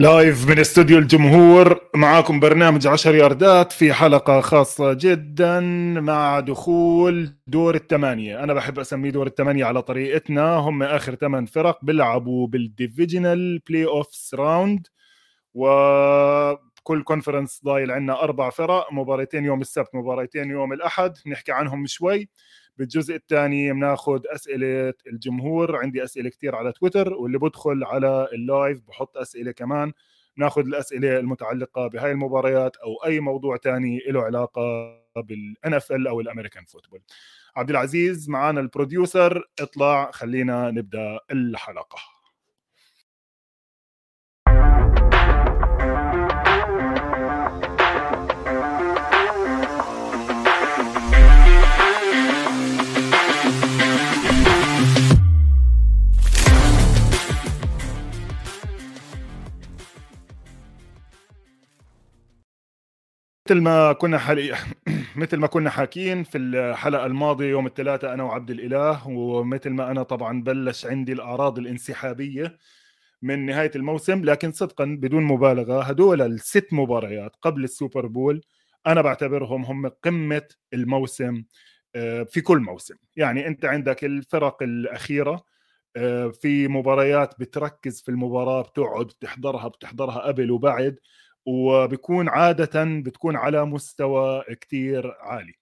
live من استوديو الجمهور معاكم برنامج عشر ياردات في حلقة خاصة جدا مع دخول دور الثمانية أنا بحب أسميه دور الثمانية على طريقتنا. هم آخر ثمان فرق بيلعبوا بال divisional playoffs round وكل conference ضايل عندنا أربع فرق مباراتين يوم السبت مباراتين يوم الأحد. نحكي عنهم شوي. بالجزء الثاني بناخذ أسئلة الجمهور. عندي أسئلة كثير على تويتر واللي بدخل على ال live بحط أسئلة كمان. ناخذ الأسئلة المتعلقة بهاي المباريات أو أي موضوع ثاني له علاقة بال NFL أو ال American football. عبد العزيز معنا ال producer. اطلع خلينا نبدأ الحلقة. مثل ما كنا حالي مثل ما كنا حاكين في الحلقة الماضية يوم الثلاثاء أنا وعبد الإله. ومثل ما أنا طبعا بلش عندي الأعراض الانسحابية من نهاية الموسم. لكن صدقا بدون مبالغة هدول الست مباريات قبل السوبر بول أنا بعتبرهم هم قمة الموسم آه، في كل موسم. يعني أنت عندك الفرق الأخيرة آه، في مباريات بتركز في المباراة بتقعد بتحضرها بتحضرها قبل وبعد. وبكون عادة بتكون على مستوى كتير عالي.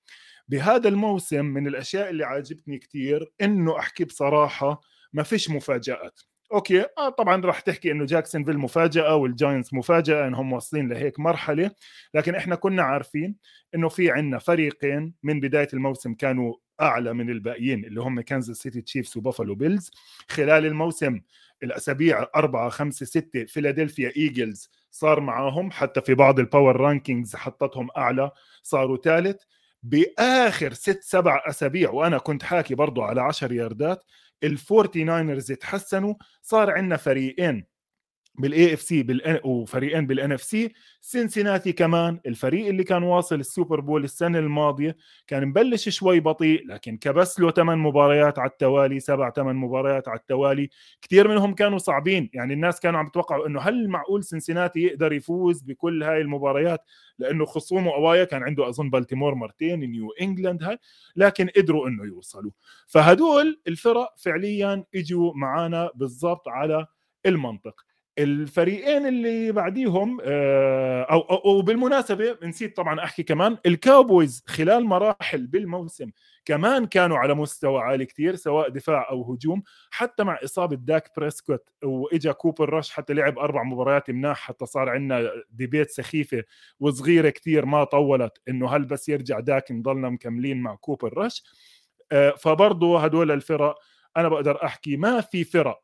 بهذا الموسم من الأشياء اللي عاجبتني كتير إنه أحكي بصراحة ما فيش مفاجآت. okay آه طبعا راح تحكي إنه جاكسونفيل مفاجأة وال Giants مفاجأة انهم واصلين لهيك مرحلة. لكن إحنا كنا عارفين إنه في عندنا فريقين من بداية الموسم كانوا أعلى من الباقيين اللي هم كانزاس سيتي Chiefs وبافلو Bills. خلال الموسم الأسابيع أربعة خمسة ستة فيلادلفيا Eagles صار معاهم حتى في بعض ال power rankings حطتهم أعلى صاروا ثالث. بآخر ست سبع أسابيع وأنا كنت حاكي برضو على 10 ياردات ال Forty Niners تحسنوا صار عندنا فريقين بال AFC وفريقين بال NFC سينسيناتي كمان الفريق اللي كان واصل ال Super Bowl السنة الماضية كان مبلش شوي بطيء لكن كبس له ثمان مباريات على التوالي سبع ثمان مباريات على التوالي. كثير منهم كانوا صعبين يعني الناس كانوا عم يتوقعوا إنه هل معقول سينسيناتي يقدر يفوز بكل هاي المباريات؟ لأنه خصومه away كان عنده أظن بالتيمور مرتين نيو إنجلاند هاي لكن قدروا إنه يوصلوا. فهدول الفرق فعليا إجوا معانا بالضبط على المنطق. الفريقين اللي بعديهم آه، أو أو بالمناسبة نسيت طبعا أحكي كمان ال Cowboys خلال مراحل بالموسم كمان كانوا على مستوى عالي كتير سواء دفاع أو هجوم حتى مع إصابة داك بريسكوت وإجا كوبر رش حتى لعب أربع مباريات مناح حتى صار عندنا debate سخيفة وصغيرة كتير ما طولت إنه هل بس يرجع داك نضلنا مكملين مع كوبر رش. آه، فبرضه هدول الفرق أنا بقدر أحكي ما في فرق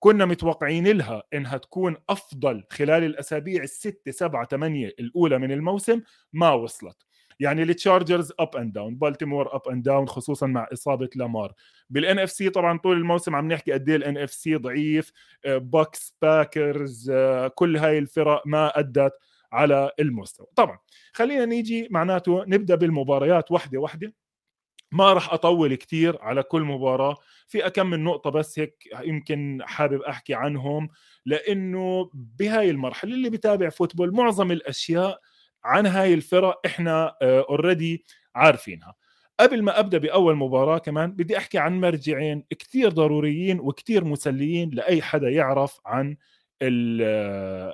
كنا متوقعين لها إنها تكون أفضل خلال الأسابيع الستة سبعة ثمانية الأولى من الموسم ما وصلت. يعني ال Chargers up and down بالتيمور up and down خصوصا مع إصابة لامار بال NFC طبعا طول الموسم عم نحكي قد إيه ال NFC ضعيف Bucs آه، Packers آه، كل هاي الفرق ما أدت على المستوى. طبعا خلينا نيجي معناته نبدأ بالمباريات واحدة واحدة. ما راح أطول كثير على كل مباراة. في أكم من نقطة بس هيك يمكن حابب أحكي عنهم لأنه بهاي المرحلة اللي بتابع football معظم الأشياء عن هاي الفرق إحنا already عارفينها. قبل ما أبدأ بأول مباراة كمان بدي أحكي عن مرجعين كثير ضروريين وكثير مسليين لأي حدا يعرف عن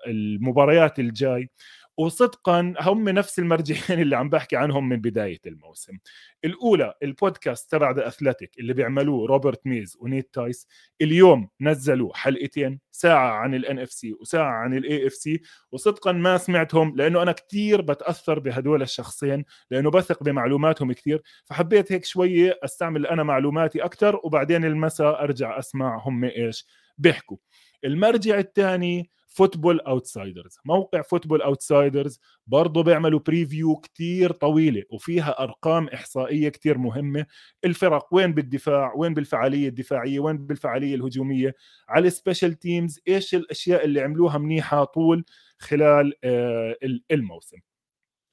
المباريات الجاي. وصدقا هم نفس المرجعين اللي عم بحكي عنهم من بداية الموسم. الأولى البودكاست تبع The Athletic اللي بيعملوه روبرت ميز ونيت تايس اليوم نزلوا حلقتين ساعة عن ال NFC وساعة عن ال AFC وصدقا ما سمعتهم لأنه أنا كثير بتأثر بهدول الشخصين لأنه بثق بمعلوماتهم كثير فحبيت هيك شوية أستعمل أنا معلوماتي أكثر وبعدين المساء أرجع أسمع هم إيش بيحكوا. المرجع الثاني Football Outsiders. موقع Football Outsiders برضه بيعملوا preview كتير طويلة وفيها أرقام إحصائية كتير مهمة. الفرق وين بالدفاع وين بالفعالية الدفاعية وين بالفعالية الهجومية. على ال special teams إيش الأشياء اللي عملوها منيحة طول خلال آه، الموسم.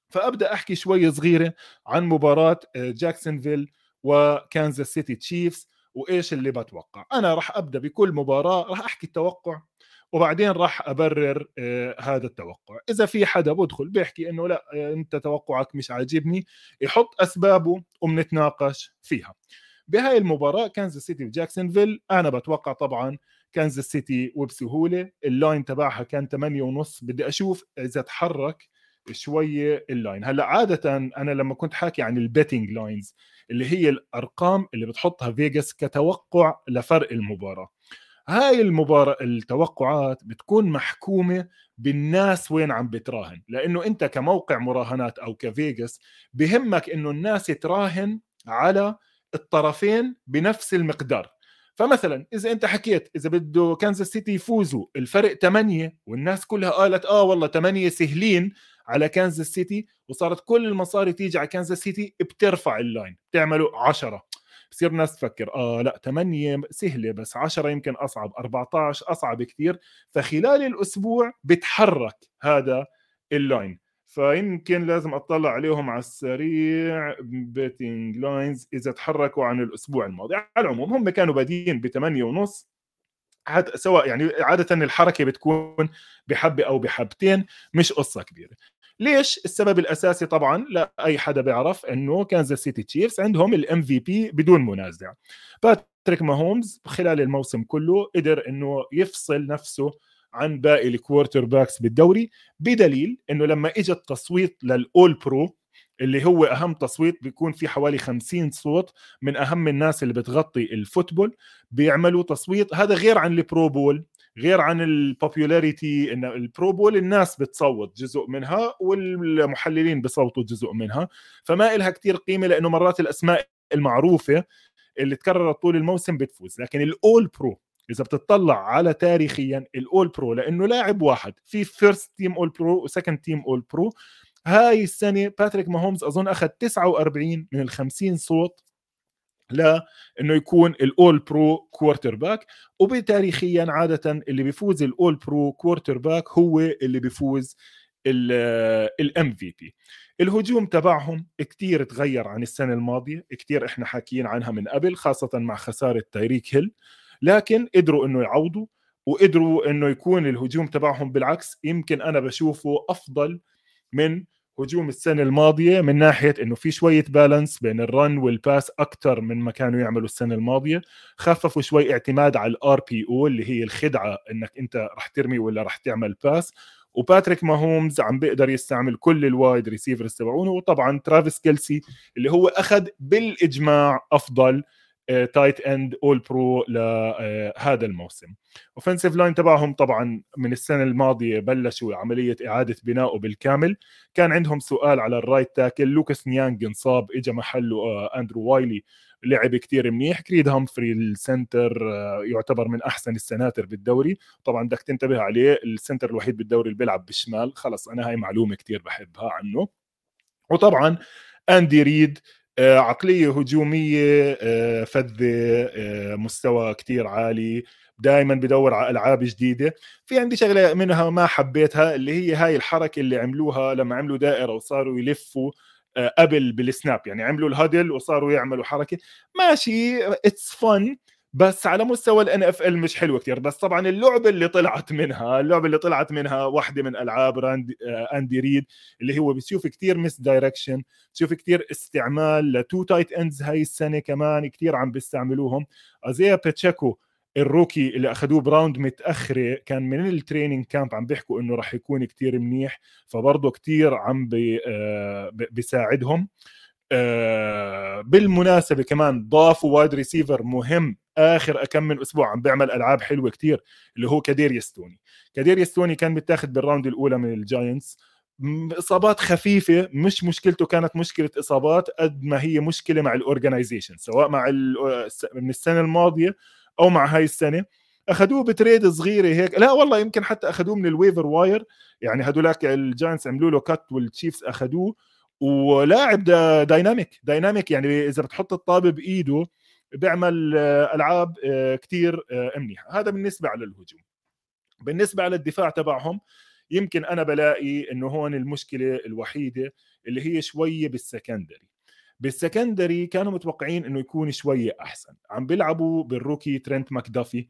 فأبدأ أحكي شوي صغيرة عن مباراة آه، جاكسونفيل وكانزاس سيتي Chiefs وإيش اللي بتوقع. أنا راح أبدأ بكل مباراة راح أحكي التوقع. وبعدين راح أبرر آه، هذا التوقع. إذا في حدا بدخل بيحكي إنه لا آه، أنت توقعك مش عاجبني يحط أسبابه وبنتناقش فيها. بهاي المباراة كانزاس سيتي وجاكسونفيل أنا بتوقع طبعا كانزاس سيتي وبسهولة ال line تبعها كان 8 ونص بدي أشوف إذا تحرك شوية ال line. هلأ عادة أنا لما كنت حاكي عن ال betting lines اللي هي الأرقام اللي بتحطها فيجاس كتوقع لفرق المباراة. هاي المباراة التوقعات بتكون محكومة بالناس وين عم بتراهن. لأنه أنت كموقع مراهنات أو كفيجاس بهمك أنه الناس تراهن على الطرفين بنفس المقدار. فمثلا إذا أنت حكيت إذا بده كانزاس سيتي يفوزوا الفرق 8 والناس كلها قالت آه والله 8 سهلين على كانزاس سيتي وصارت كل المصاري تيجي على كانزاس سيتي بترفع ال line بتعملوا 10 بصير الناس تفكر آه لا 8 سهلة بس 10 يمكن أصعب 14 أصعب كثير فخلال الأسبوع بتحرك هذا ال line فيمكن لازم أطلع عليهم على السريع betting lines إذا تحركوا عن الأسبوع الماضي. على العموم هم كانوا بادين ب 8 ونص سواء يعني عادة الحركة بتكون بحبة أو بحبتين مش قصة كبيرة. ليش؟ السبب الأساسي طبعا لا أي حدا بيعرف إنه كانزاس سيتي تشيفز عندهم ال MVP بدون منازع. باتريك ماهومز خلال الموسم كله قدر إنه يفصل نفسه عن باقي ال quarterbacks بالدوري بدليل إنه اجى اجى التصويت لل All-Pro اللي هو أهم تصويت بيكون في حوالي 50 صوت من أهم الناس اللي بتغطي ال football بيعملوا تصويت هذا غير عن ال Pro Bowl غير عن ال popularity إن ال Pro Bowl الناس بتصوت جزء منها والمحللين بصوتوا جزء منها فما إلها كتير قيمة لأنه مرات الأسماء المعروفة اللي تكررت طول الموسم بتفوز. لكن ال All-Pro إذا بتطلع على تاريخيا ال All-Pro لأنه لاعب واحد في first team All-Pro و second team All-Pro هاي السنة باتريك ماهومز أظن أخذ 49 من ال 50 صوت لا إنه يكون ال All-Pro quarterback وبتاريخيا عادة اللي بيفوز ال All-Pro quarterback هو اللي بيفوز ال MVP الهجوم تبعهم كتير تغير عن السنة الماضية كتير إحنا حاكيين عنها من قبل خاصة مع خسارة تايريك هيل. لكن قدروا إنه يعوضوا وقدروا إنه يكون الهجوم تبعهم بالعكس يمكن أنا بشوفه أفضل من هجوم السنة الماضية من ناحية إنه في شوية balance بين ال run وال pass أكثر من ما كانوا يعملوا السنة الماضية. خففوا شوي اعتماد على ال RPO اللي هي الخدعة إنك أنت رح ترمي ولا رح تعمل pass وباتريك ماهومز عم بيقدر يستعمل كل ال wide receivers تبعونه. وطبعا ترافيس كيلسي اللي هو أخذ بالإجماع أفضل tight end All-Pro لهذا الموسم. offensive line تبعهم طبعا من السنة الماضية بلشوا عملية إعادة بنائه بالكامل. كان عندهم سؤال على ال right tackle لوكاس نيانج انصاب اجى محله آه، أندرو وايلي لعب كتير منيح. كريد هامفري ال center آه، يعتبر من أحسن السناتر بالدوري. طبعا بدك تنتبه عليه ال center الوحيد بالدوري اللي بيلعب بالشمال. خلص أنا هاي معلومة كتير بحبها عنه. وطبعا أندي ريد عقلية هجومية آه، فذة آه، مستوى كتير عالي. دائما بدور على ألعاب جديدة. في عندي شغلة منها ما حبيتها اللي هي هاي الحركة اللي عملوها لما عملوا دائرة وصاروا يلفوا قبل بال snap. يعني عملوا ال huddle وصاروا يعملوا حركة. ماشي it's fun بس على مستوى ال NFL مش حلوة كثير بس طبعا اللعبة اللي طلعت منها اللعبة اللي طلعت منها واحدة من ألعاب راند أندي ريد اللي هو بتشوف كثير misdirection بتشوف كثير استعمال ل two tight ends هاي السنة كمان كثير عم بيستعملوهم. ازيا باتشيكو ال rookie اللي أخذوه ب round متأخرة كان من ال training camp عم بيحكوا إنه راح يكون كتير منيح فبرضه كتير عم بي آه بيساعدهم. آه بالمناسبة كمان ضافوا wide receiver مهم آخر كم من أسبوع عم بيعمل ألعاب حلوة كتير اللي هو كاديريس توني. كاديريس توني كان متاخذ بال round الأولى من الجاينتس. إصابات خفيفة مش مشكلته كانت مشكلة إصابات قد ما هي مشكلة مع ال organization سواء مع من السنة الماضية أو مع هاي السنة. اخذوه ب trade صغيرة هيك لا والله يمكن حتى اخذوه من ال waiver wire يعني هذولاك الجاينتس عملوا له cut والتشيفز اخذوه ولاعب dynamic dynamic يعني إذا بتحط الطابة بإيده بيعمل آه، ألعاب آه، كثير آه، منيحه هذا بالنسبة على الهجوم. بالنسبة على الدفاع تبعهم يمكن أنا بلاقي إنه هون المشكلة الوحيدة اللي هي شوية بال secondary. بال secondary كانوا متوقعين إنه يكون شوية أحسن. عم بيلعبوا بال rookie ترنت ماكدافي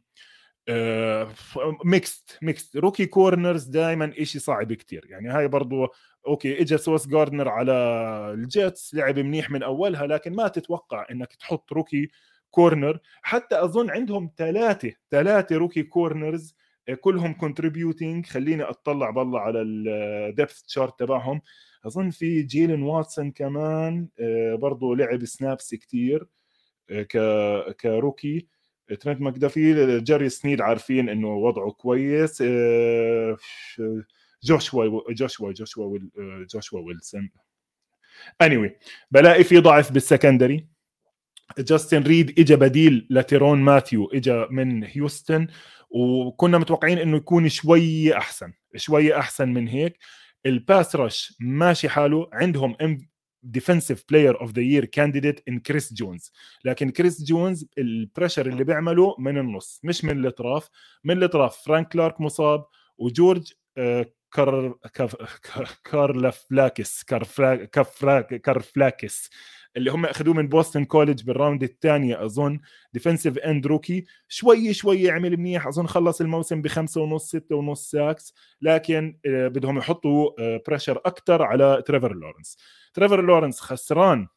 mixed mixed. rookie corners دائما شيء صعب كتير. يعني هاي برضو okay اجى سوس جاردنر على الجيتس لعب منيح من أولها لكن ما تتوقع إنك تحط rookie corner حتى أظن عندهم ثلاثة ثلاثة rookie corners كلهم contributing خليني أطلع بالله على ال depth chart تبعهم. أظن في جيلن واتسون كمان آه، برضه لعب snaps كتير آه، ك ك rookie ترنت ماكدافي جاري سنيد عارفين إنه وضعه كويس آه، جوشوا جوشوا جوشوا جوشوا ويلسون. Anyway بلاقي في ضعف بال secondary جاستن ريد اجى بديل لتيرون ماثيو اجى من هيوستن وكنا متوقعين إنه يكون شوي أحسن شوي أحسن من هيك. ال pass rush ماشي حاله عندهم defensive player of the year candidate in كريس جونز لكن كريس جونز ال pressure اللي بيعمله من النص مش من الأطراف. من الأطراف فرانك كلارك مصاب وجورج آه، كار كارلافتس كارلافتس. اللي هم أخذوه من بوسطن كولج بال round الثانية أظن defensive end rookie شوي شوي عمل منيح أظن خلص الموسم بخمسة ونص ستة ونص sacks لكن آه، بدهم يحطوا pressure آه، أكثر على تريفر لورنس تريفر لورنس خسران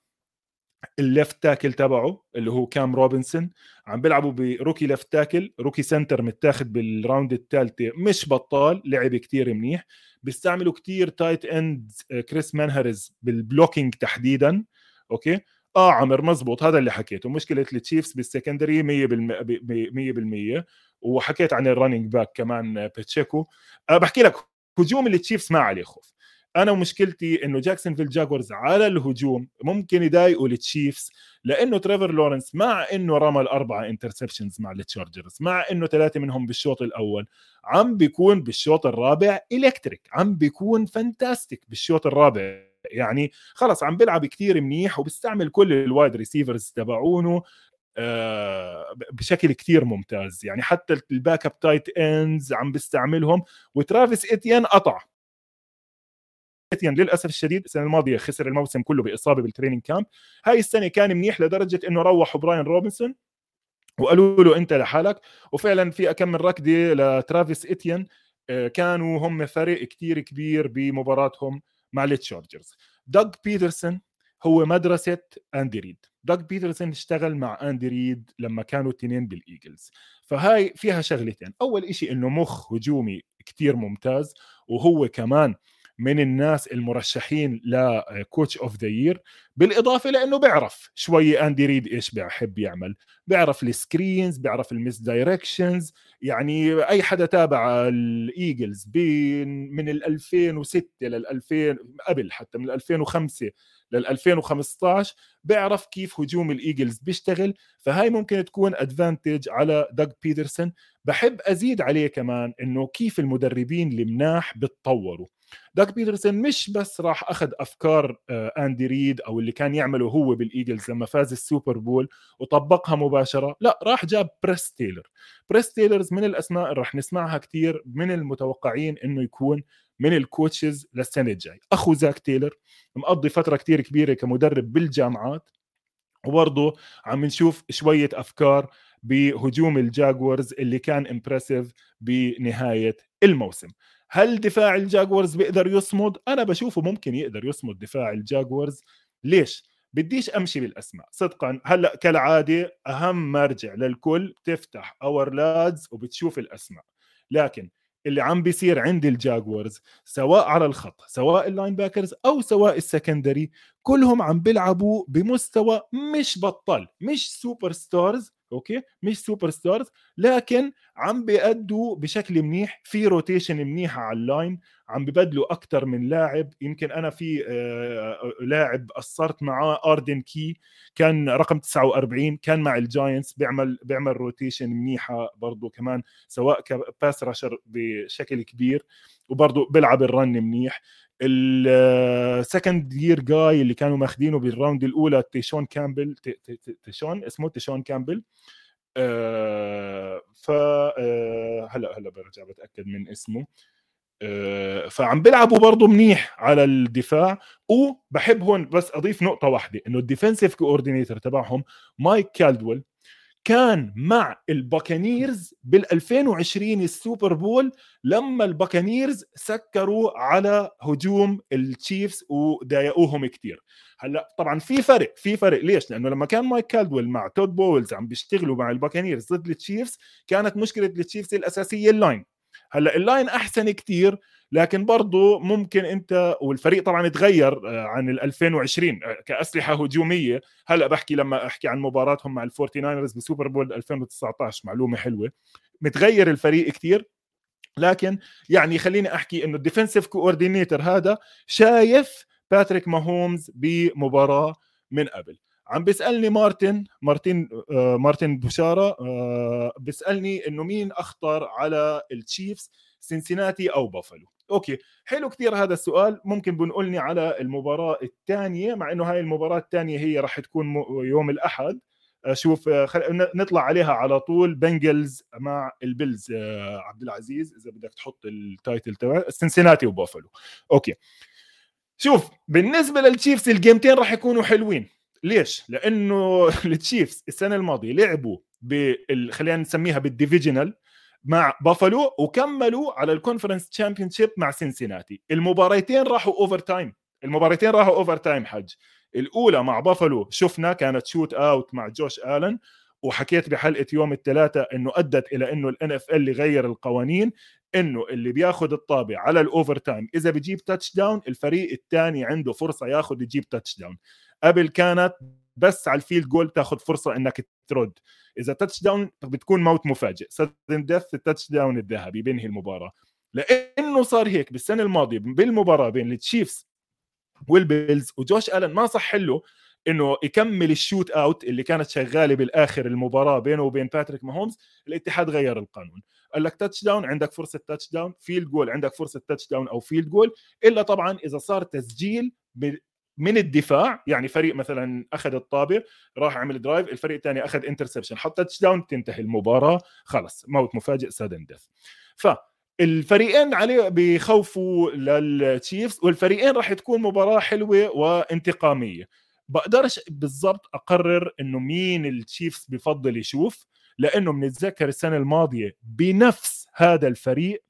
ال left tackle تبعه اللي هو كام روبنسون عم بيلعبوا ب rookie left tackle rookie center متاخد بال round الثالثة مش بطال لعب كتير منيح. بيستعملوا كتير tight end كريس مانهرز بال blocking تحديدا. okay؟ آه عمر مزبوط هذا اللي حكيته. مشكلة التشيفز بال secondary 100% 100% وحكيت عن ال running back كمان باتشيكو. أه بحكي لك هجوم التشيفز ما عليه خوف. أنا ومشكلتي إنه جاكسونفيل جاكورز على الهجوم ممكن يضايقوا التشيفز لأنه تريفر لورنس مع إنه رمى الاربعه interceptions مع التشارجرز مع إنه ثلاثة منهم بالشوط الأول عم بيكون بالشوط الرابع electric عم بيكون fantastic بالشوط الرابع. يعني خلص عم بيلعب كثير منيح وبيستعمل كل ال wide receivers تبعونه آه، بشكل كثير ممتاز. يعني حتى ال backup tight ends عم بيستعملهم وترافيس إتيان قطع. إتيان للأسف الشديد السنة الماضية خسر الموسم كله بإصابة بال training camp هاي السنة كان منيح لدرجة إنه روحوا براين روبنسون وقالوا له أنت لحالك. وفعلا في كم من ركضة لترافيس إتيان آه، كانوا هم فرق كثير كبير بمباراتهم. مع التشارجرز دوغ بيترسون هو مدرسة اندي ريد دوغ بيترسون اشتغل مع اندي ريد لما كانوا الاثنين بالايجلز فهاي فيها شغلتين. أول شيء إنه مخ هجومي كتير ممتاز وهو كمان من الناس المرشحين ل coach of the year بالإضافة لأنه بيعرف شوي أندي ريد إيش بيحب يعمل بيعرف ال screens بيعرف ال misdirections يعني أي حدا تابع الايجلز من ال 2006 لل 2000 قبل حتى من 2005 لل 2015 بيعرف كيف هجوم الايجلز بيشتغل فهاي ممكن تكون advantage على دوغ بيترسون بحب أزيد عليه كمان إنه كيف المدربين المناح بتطوروا. دوغ بيترسون مش بس راح أخذ أفكار آه، أندي ريد أو اللي كان يعمله هو بالإيجلز لما فاز السوبر بول وطبقها مباشرة لا راح جاب بريس تيلر بريس تيلرز من الأسماء اللي راح نسمعها كثير من المتوقعين إنه يكون من ال coaches للسنة الجاي أخو زاك تيلر مقضي فترة كثير كبيرة كمدرب بالجامعات وبرضه عم نشوف شوية أفكار بهجوم الجاكورز اللي كان impressive بنهاية الموسم. هل دفاع الجاكورز بيقدر يصمد؟ أنا بشوفه ممكن يقدر يصمد دفاع الجاكورز. ليش؟ بديش أمشي بالأسماء. صدقا هلأ كالعادة أهم مرجع للكل بتفتح اور لادز وبتشوف الأسماء. لكن اللي عم بيصير عند الجاكورز سواء على الخط سواء ال linebackers أو سواء ال secondary كلهم عم بيلعبوا بمستوى مش بطال مش superstars okay؟ مش superstars لكن عم بيأدوا بشكل منيح في rotation منيحه على ال line عم ببدلوا أكثر من لاعب. يمكن أنا في آه، لاعب قصرت معاه اردن كي كان رقم 49 كان مع الجاينتس بيعمل بيعمل rotation منيحة برضه كمان سواء ك pass rusher بشكل كبير وبرضه بيلعب ال run منيح. ال second year guy اللي كانوا ماخذينه بال round الأولى تيشون كامبل تيشون اسمه تيشون كامبل. آه ف آه هلا هلا برجع بتأكد من اسمه. آه فعم بيلعبوا برضه منيح على الدفاع. وبحب هون بس أضيف نقطة واحدة إنه ال defensive coordinator تبعهم مايك كالدويل كان مع الباكانيرز بال 2020 السوبر بول لما الباكانيرز سكروا على هجوم التشيفز وضايقوهم كثير هلأ طبعا في فرق في فرق. ليش؟ لأنه لما كان مايك كالدويل مع تود بولز عم بيشتغلوا مع الباكانيرز ضد التشيفز كانت مشكلة التشيفز الأساسية ال line هلأ ال line أحسن كثير لكن برضه ممكن أنت والفريق طبعا تغير آه، عن ال 2020 آه، كأسلحة هجومية. هلأ بحكي لما أحكي عن مباراتهم مع الفورتي ناينرز بسوبر بول 2019 معلومة حلوة. متغير الفريق كثير لكن يعني خليني أحكي إنه ال defensive coordinator هذا شايف باتريك ماهومز بمباراة من قبل. عم بيسألني مارتن مارتن آه مارتن بشاره آه بيسألني إنه مين أخطر على التشيفز سنسيناتي أو بافلو. okay حلو كثير هذا السؤال. ممكن بنقولني على المباراة الثانية مع إنه هاي المباراة الثانية هي راح تكون يوم الأحد. شوف آه، خل... نطلع عليها على طول. بنجلز مع البيلز آه، عبد العزيز إذا بدك تحط ال title تبع سنسيناتي وبافلو. okay شوف بالنسبة للتشيفز الجيمتين راح يكونوا حلوين. ليش؟ لأنه التشيفز السنة الماضية لعبوا بال... خلينا نسميها بال divisional مع بافلو وكملوا على ال conference championship مع سينسيناتي المباريتين راحوا overtime المباريتين راحوا overtime حج. الأولى مع بافالو شفنا كانت shootout مع جوش ألن وحكيت بحلقة يوم الثلاثاء إنه أدت إلى إنه ال NFL غير القوانين إنه اللي بياخذ الطابة على ال overtime إذا بيجيب touchdown الفريق الثاني عنده فرصة ياخذ يجيب touchdown قبل كانت بس على ال field goal تاخذ فرصة إنك ترد. إذا touchdown بتكون موت مفاجئ. sudden death ال touchdown الذهبي بينهي المباراة. لأنه صار هيك بالسنة الماضية بالمباراة بين التشيفز والبيلز وجوش ألن ما صح له إنه يكمل ال shootout اللي كانت شغالة بالآخر المباراة بينه وبين باتريك ماهومز الاتحاد غير القانون. قال لك touchdown عندك فرصة touchdown field goal عندك فرصة touchdown أو field goal إلا طبعا إذا صار تسجيل من الدفاع يعني فريق مثلا أخذ الطابة راح عمل drive الفريق الثاني أخذ interception حط touchdown تنتهي المباراة خلص موت مفاجئ sudden death ف الفريقين عليه بيخوفوا للتشيفز والفريقين راح تكون مباراة حلوة وانتقامية. بقدرش بالضبط أقرر إنه مين التشيفز بفضل يشوف لأنه بنتذكر السنة الماضية بنفس هذا الفريق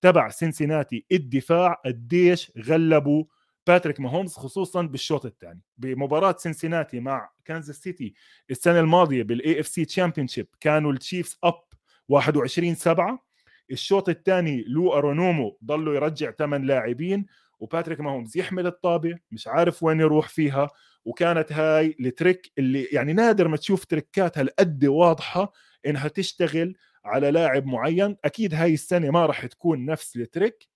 تبع سنسيناتي الدفاع قديش غلبوا باتريك ماهومز خصوصا بالشوط الثاني. بمباراة سنسيناتي مع كانزاس سيتي السنة الماضية بال AFC championship كانوا التشيفز up 21 7 الشوط الثاني لو أنارومو ضلوا يرجع ثمان لاعبين وباتريك ماهومز يحمل الطابة مش عارف وين يروح فيها وكانت هاي ال trick اللي يعني نادر ما تشوف تريكات هالقد واضحة إنها تشتغل على لاعب معين. أكيد هاي السنة ما راح تكون نفس ال trick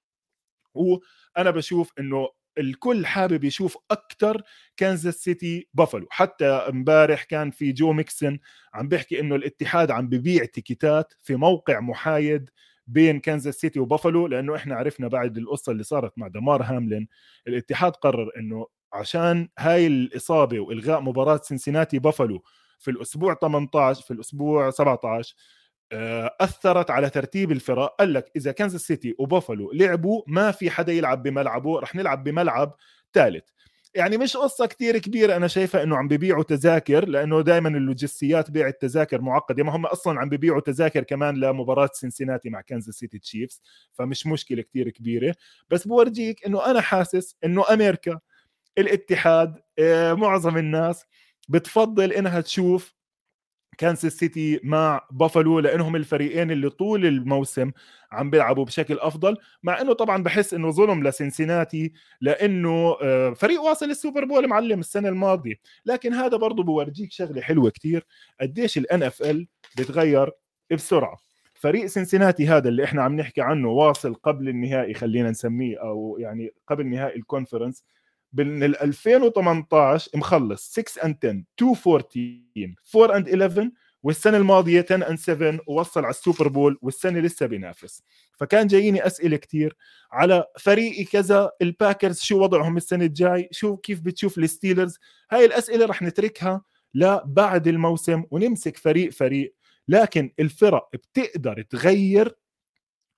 وأنا بشوف إنه الكل حابب يشوف أكثر كانزاس سيتي بافالو. حتى امبارح كان في جو ميكسن عم بيحكي إنه الاتحاد عم ببيع تيكيتات في موقع محايد بين كانزاس سيتي وبافلو لأنه إحنا عرفنا بعد القصة اللي صارت مع دمار هاملين. الاتحاد قرر إنه عشان هاي الإصابة وإلغاء مباراة سنسيناتي بافلو في الأسبوع 18 في الأسبوع 17 آه، أثرت على ترتيب الفرق قال لك إذا كانزاس سيتي وبافلو لعبوا ما في حدا يلعب بملعبه رح نلعب بملعب ثالث يعني مش قصة كتير كبيرة أنا شايفها إنه عم ببيعوا تذاكر لأنه دائما اللوجستيات بيع التذاكر معقدة. ما هم أصلا عم ببيعوا تذاكر كمان لمباراة سنسيناتي مع كانزاس سيتي تشيفز فمش مشكلة كتير كبيرة. بس بورجيك إنه أنا حاسس إنه أمريكا الاتحاد آه، معظم الناس بتفضل إنها تشوف كانساس سيتي مع بافالو لأنهم الفريقين اللي طول الموسم عم بيلعبوا بشكل أفضل مع إنه طبعا بحس إنه ظلم لسنسيناتي لأنه آه، فريق واصل ال Super Bowl معلم السنة الماضية لكن هذا برضه بورجيك شغلة حلوة كتير قديش ال NFL بتغير بسرعة. فريق سنسيناتي هذا اللي إحنا عم نحكي عنه واصل قبل النهائي خلينا نسميه أو يعني قبل نهائي ال conference بال 2018 مخلص. 6 and 10 2 14 4 and 11 والسنة الماضية 10 and 7 ووصل على ال Super Bowl. والسنة لسه بينافس. فكان جاييني أسئلة كثير على فريقي كذا. الباكرز شو وضعهم السنة الجاي؟ شو كيف بتشوف الستيلرز؟ هاي الأسئلة رح نتركها لبعد الموسم ونمسك فريق فريق. لكن الفرق بتقدر تغير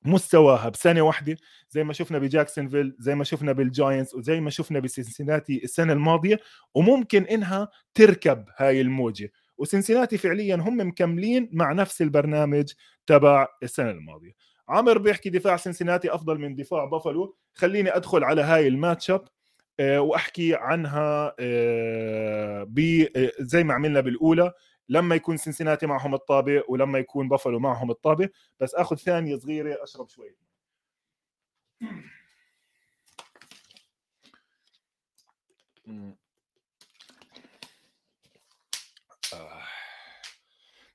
مستواها بسنة واحدة زي ما شفنا بجاكسونفيل زي ما شفنا بالجاينتس وزي ما شفنا بسنسناتي السنة الماضية وممكن إنها تركب هاي الموجة. وسنسيناتي فعليا هم مكملين مع نفس البرنامج تبع السنة الماضية. عمر بيحكي دفاع سنسيناتي أفضل من دفاع بافلو. خليني أدخل على هاي الماتش أب آه، وأحكي عنها آه، آه، زي ما عملنا بالأولى لما يكون سنسيناتي معهم الطابة ولما يكون بافلو معهم الطابة بس آخذ ثانية صغيرة أشرب شوي.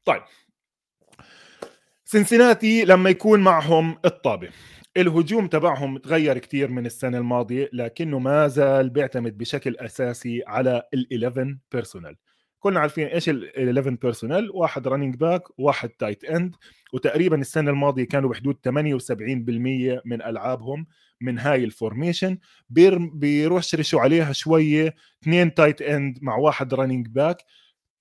طيب. سنسيناتي لما يكون معهم الطابة. الهجوم تبعهم تغير كثير من السنة الماضية لكنه ما زال بيعتمد بشكل أساسي على ال11 personnel كلنا عارفين إيش ال11 personnel واحد running back واحد tight end وتقريبا السنة الماضية كانوا بحدود 78% من ألعابهم من هاي ال formation بيرشرشوا عليها شوية اثنين tight end مع واحد running back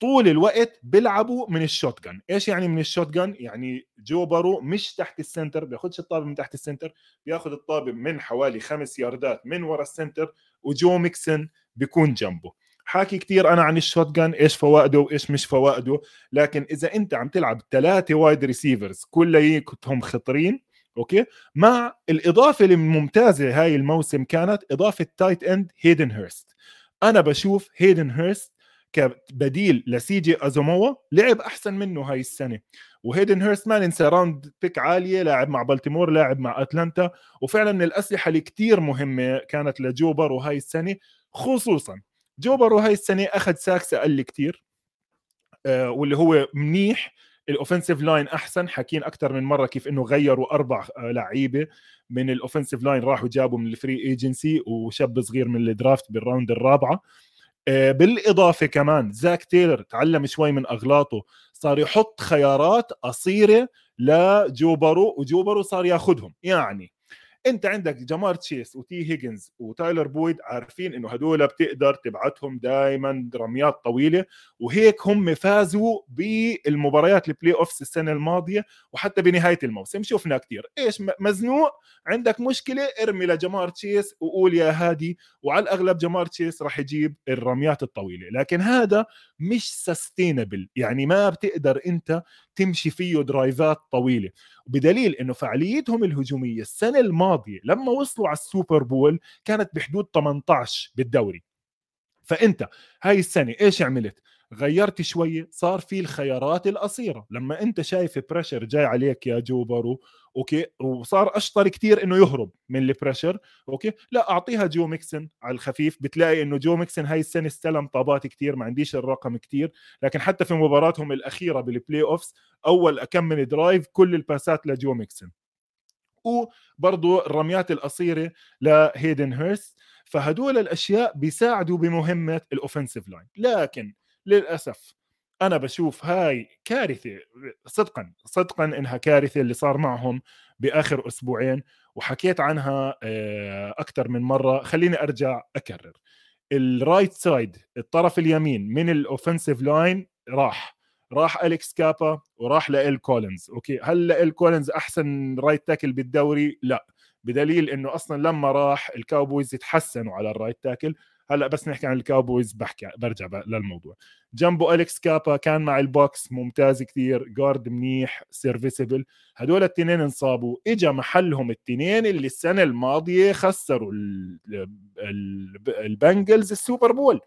طول الوقت بيلعبوا من ال shotgun إيش يعني من ال shotgun يعني جو بورو مش تحت ال center بياخدش الطابة من تحت ال center بياخذ الطابة من حوالي خمس ياردات من ورا ال center وجو ميكسن بيكون جنبه. حاكي كثير أنا عن ال shotgun إيش فوائده وإيش مش فوائده. لكن إذا أنت عم تلعب ثلاثة wide receivers كلياتهم خطرين أوكي؟ مع الإضافة الممتازة هاي الموسم كانت إضافة tight end هيدن هيرست أنا بشوف هيدن هيرست كبديل لسي جي أوزوما لعب أحسن منه هاي السنة. وهيدن هيرست ما ننسى round pick عالية لاعب مع بالتيمور لاعب مع اتلانتا وفعلا من الأسلحة اللي كثير مهمة كانت لجو بورو وهاي السنة خصوصا جو بورو وهاي السنة أخذ sacks أقل كثير آه واللي هو منيح ال offensive line أحسن. حاكين أكثر من مرة كيف إنه غيروا أربع آه، لعيبة. من ال offensive line راحوا جابوا من ال free agency وشاب صغير من ال draft بال round الرابعة. آه، بالإضافة كمان زاك تايلر تعلم شوي من أغلاطه صار يحط خيارات قصيرة لجو بورو وجو بورو صار ياخذهم يعني انت عندك جمار تشيس وتي هيجنز وتايلر بويد عارفين انه هدول بتقدر تبعتهم دائما رميات طويلة وهيك هم فازوا بالمباريات ال playoffs السنة الماضية وحتى بنهاية الموسم. شفنا كثير إيش مزنوق؟ عندك مشكلة؟ ارمي لجمار تشيس وقول يا هادي وعلى الأغلب جمار تشيس راح يجيب الرميات الطويلة. لكن هذا مش sustainable يعني ما بتقدر أنت تمشي فيه drive ات طويلة. بدليل إنه فعاليتهم الهجومية السنة الماضية لما وصلوا على ال Super Bowl كانت بحدود 18 بالدوري. فأنت هاي السنة إيش عملت؟ غيرت شوي صار في الخيارات القصيرة. لما أنت شايف pressure جاي عليك يا جو برو okay وصار أشطر كثير إنه يهرب من ال pressure okay لا أعطيها جو ميكسن على الخفيف. بتلاقي إنه جو ميكسن هاي السنة استلم طابات كثير ما عنديش الرقم كثير لكن حتى في مباراتهم الأخيرة بال playoffs أول كم من drive كل الباسات لجو ميكسن. وبرضه الرميات القصيرة لهيدن هيرست فهدول الأشياء بيساعدوا بمهمة ال offensive line لكن للأسف أنا بشوف هاي كارثة صدقا صدقا إنها كارثة اللي صار معهم بآخر أسبوعين وحكيت عنها آه، أكثر من مرة خليني أرجع أكرر. ال right side الطرف اليمين من ال offensive line راح راح أليكس كابا وراح لإل كولينز. okay هل لإل كولينز أحسن right tackle بالدوري؟ لا. بدليل إنه أصلا لما راح الكاوبويز يتحسنوا على ال right tackle هلا بس نحكي عن الكاوبويز بحكي برجع للموضوع. جنبه أليكس كابا كان مع البوكس ممتاز كثير guard منيح serviceable هدول الاثنين انصابوا. اجى محلهم الاثنين اللي السنة الماضية خسروا البنجلز السوبر بول.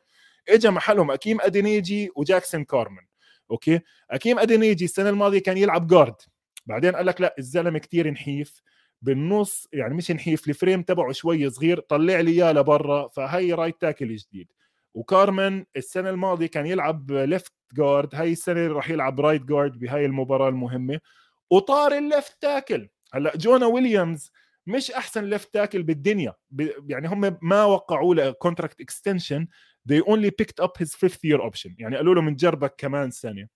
اجى محلهم هاكيم أدينيجي وجاكسون كارمن. okay؟ هاكيم أدينيجي السنة الماضية كان يلعب guard. بعدين قال لك لا الزلمة كثير نحيف. بالنص يعني مش نحيف ال frame تبعه شوي صغير طلع لي اياه لبرا فهي right tackle جديد. وكارمن السنة الماضية كان يلعب left guard هاي السنة راح يلعب right guard بهاي المباراة المهمة. وطار ال left tackle هلأ جونا ويليامز مش أحسن left tackle بالدنيا. يعني هم ما وقعوا له contract extension they only picked up his fifth year option. يعني قالوا له بنجربك كمان سنة.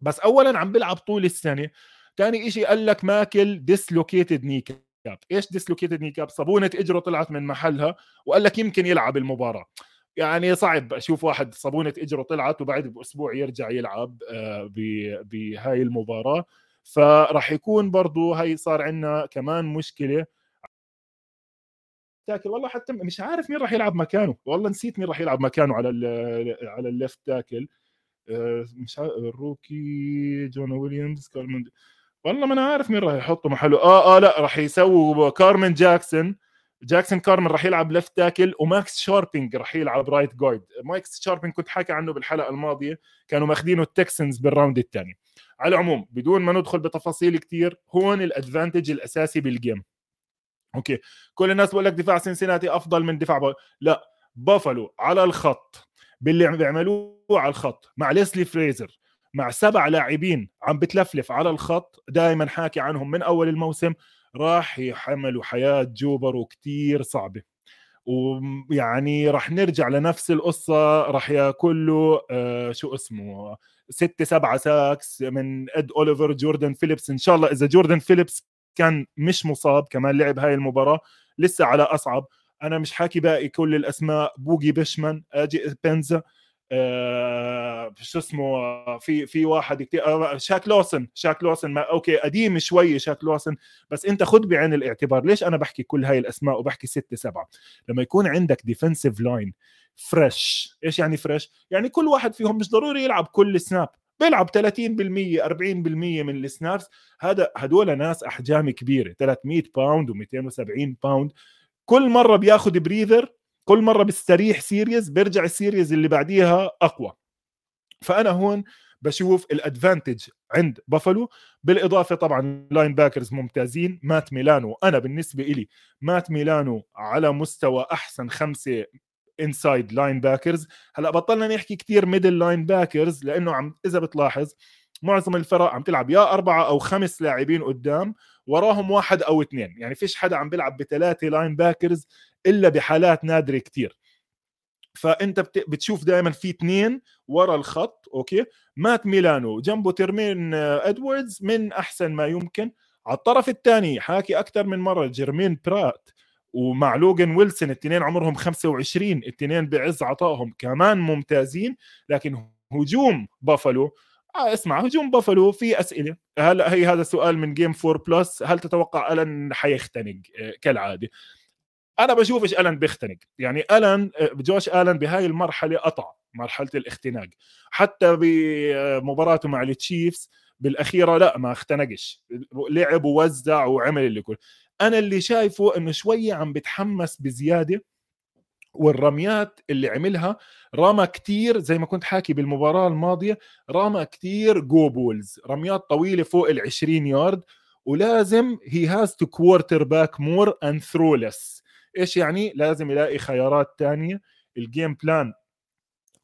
بس اولا عم بيلعب طول السنة. ثاني شيء قال لك ماكل dislocated knee cap إيش dislocated knee cap صابونة إجره طلعت من محلها وقال لك يمكن يلعب المباراة. يعني صعب أشوف واحد صابونة إجره طلعت وبعد بأسبوع يرجع يلعب آه، بهاي المباراة. فراح يكون برضو هاي صار عندنا كمان مشكلة. tackle والله حتى مش عارف مين راح يلعب مكانه. والله نسيت مين راح يلعب مكانه على على ال left tackle. آه، مش عارف ال rookie جون ويليامز كارمن والله ما أنا عارف مين راح يحطه محله آه آه لا راح يسووا كارمن جاكسون. جاكسون كارمن راح يلعب left tackle وماكس شاربينج راح يلعب right guard ماكس شاربينج كنت حاكي عنه بالحلقة الماضية كانوا ماخذينه التكسنز بال round الثاني على العموم بدون ما ندخل بتفاصيل كثير هون ال advantage الأساسي بال game okay. كل الناس بقول لك دفاع سنسيناتي أفضل من دفاع بافلو. لا. بافلو على الخط. باللي عم بيعملوه على الخط. مع ليسلي فريزر. مع سبع لاعبين عم بتلفلف على الخط دائما حاكي عنهم من أول الموسم راح يحملوا حياة جو برو كتير صعبة. ويعني راح نرجع لنفس القصة راح ياكل له آه شو اسمه ستة سبعة sacks من إد أوليفر جوردن فيليبس. إن شاء الله إذا جوردن فيليبس كان مش مصاب كمان لعب هاي المباراة لسه على أصعب. أنا مش حاكي باقي كل الأسماء بوجي باشم إيه جي إيبينيسا. شو اسمه في في واحد كتير آه شاك لوسن شاك لوسن ما okay قديم شوي شاك لوسن بس أنت خذ بعين الاعتبار. ليش أنا بحكي كل هاي الأسماء وبحكي ستة سبعة؟ لما يكون عندك defensive line fresh إيش يعني fresh يعني كل واحد فيهم مش ضروري يلعب كل snap بيلعب 30% 40% من ال snaps هذا هدول ناس أحجام كبيرة 300 pound و270 pound كل مرة بياخذ breather كل مرة بيستريح series بيرجع ال series اللي بعديها أقوى. فأنا هون بشوف ال advantage عند بافلو بالإضافة طبعا linebackers ممتازين. مات ميلانو أنا بالنسبة لي مات ميلانو على مستوى أحسن خمسة inside linebackers هلأ بطلنا نحكي كثير middle linebackers لأنه عم إذا بتلاحظ معظم الفرق عم تلعب يا أربعة أو خمس لاعبين قدام وراهم واحد أو اثنين. يعني فيش حدا عم بيلعب بثلاثة linebackers إلا بحالات نادرة كتير. فأنت بتشوف دائما في اثنين ورا الخط okay؟ مات ميلانو جنبه تريمين إدموندز من أحسن ما يمكن. على الطرف الثاني حاكي أكثر من مرة جيرمين برات ومع لوجن ويلسون الاثنين عمرهم 25 الاثنين بعز عطائهم كمان ممتازين لكن هجوم بافلو آه اسمع هجوم بافلو في أسئلة. هلا هي هذا سؤال من جيم 4 بلس هل تتوقع الن حيختنق؟ آه كالعادة. أنا بشوفش الن بيختنق. يعني الن آه، جوش الن بهاي المرحلة قطع مرحلة الاختناق. حتى بمباراته مع التشيفز بالأخيرة لا ما اختنقش. لعب ووزع وعمل اللي كل. أنا اللي شايفه إنه شوية عم بتحمس بزيادة والرميات اللي عملها رمى كتير زي ما كنت حاكي بالمباراة الماضية رمى كتير go balls رميات طويلة فوق ال 20 يارد ولازم he has to quarterback more and throw less إيش يعني؟ لازم يلاقي خيارات تانية. ال game plan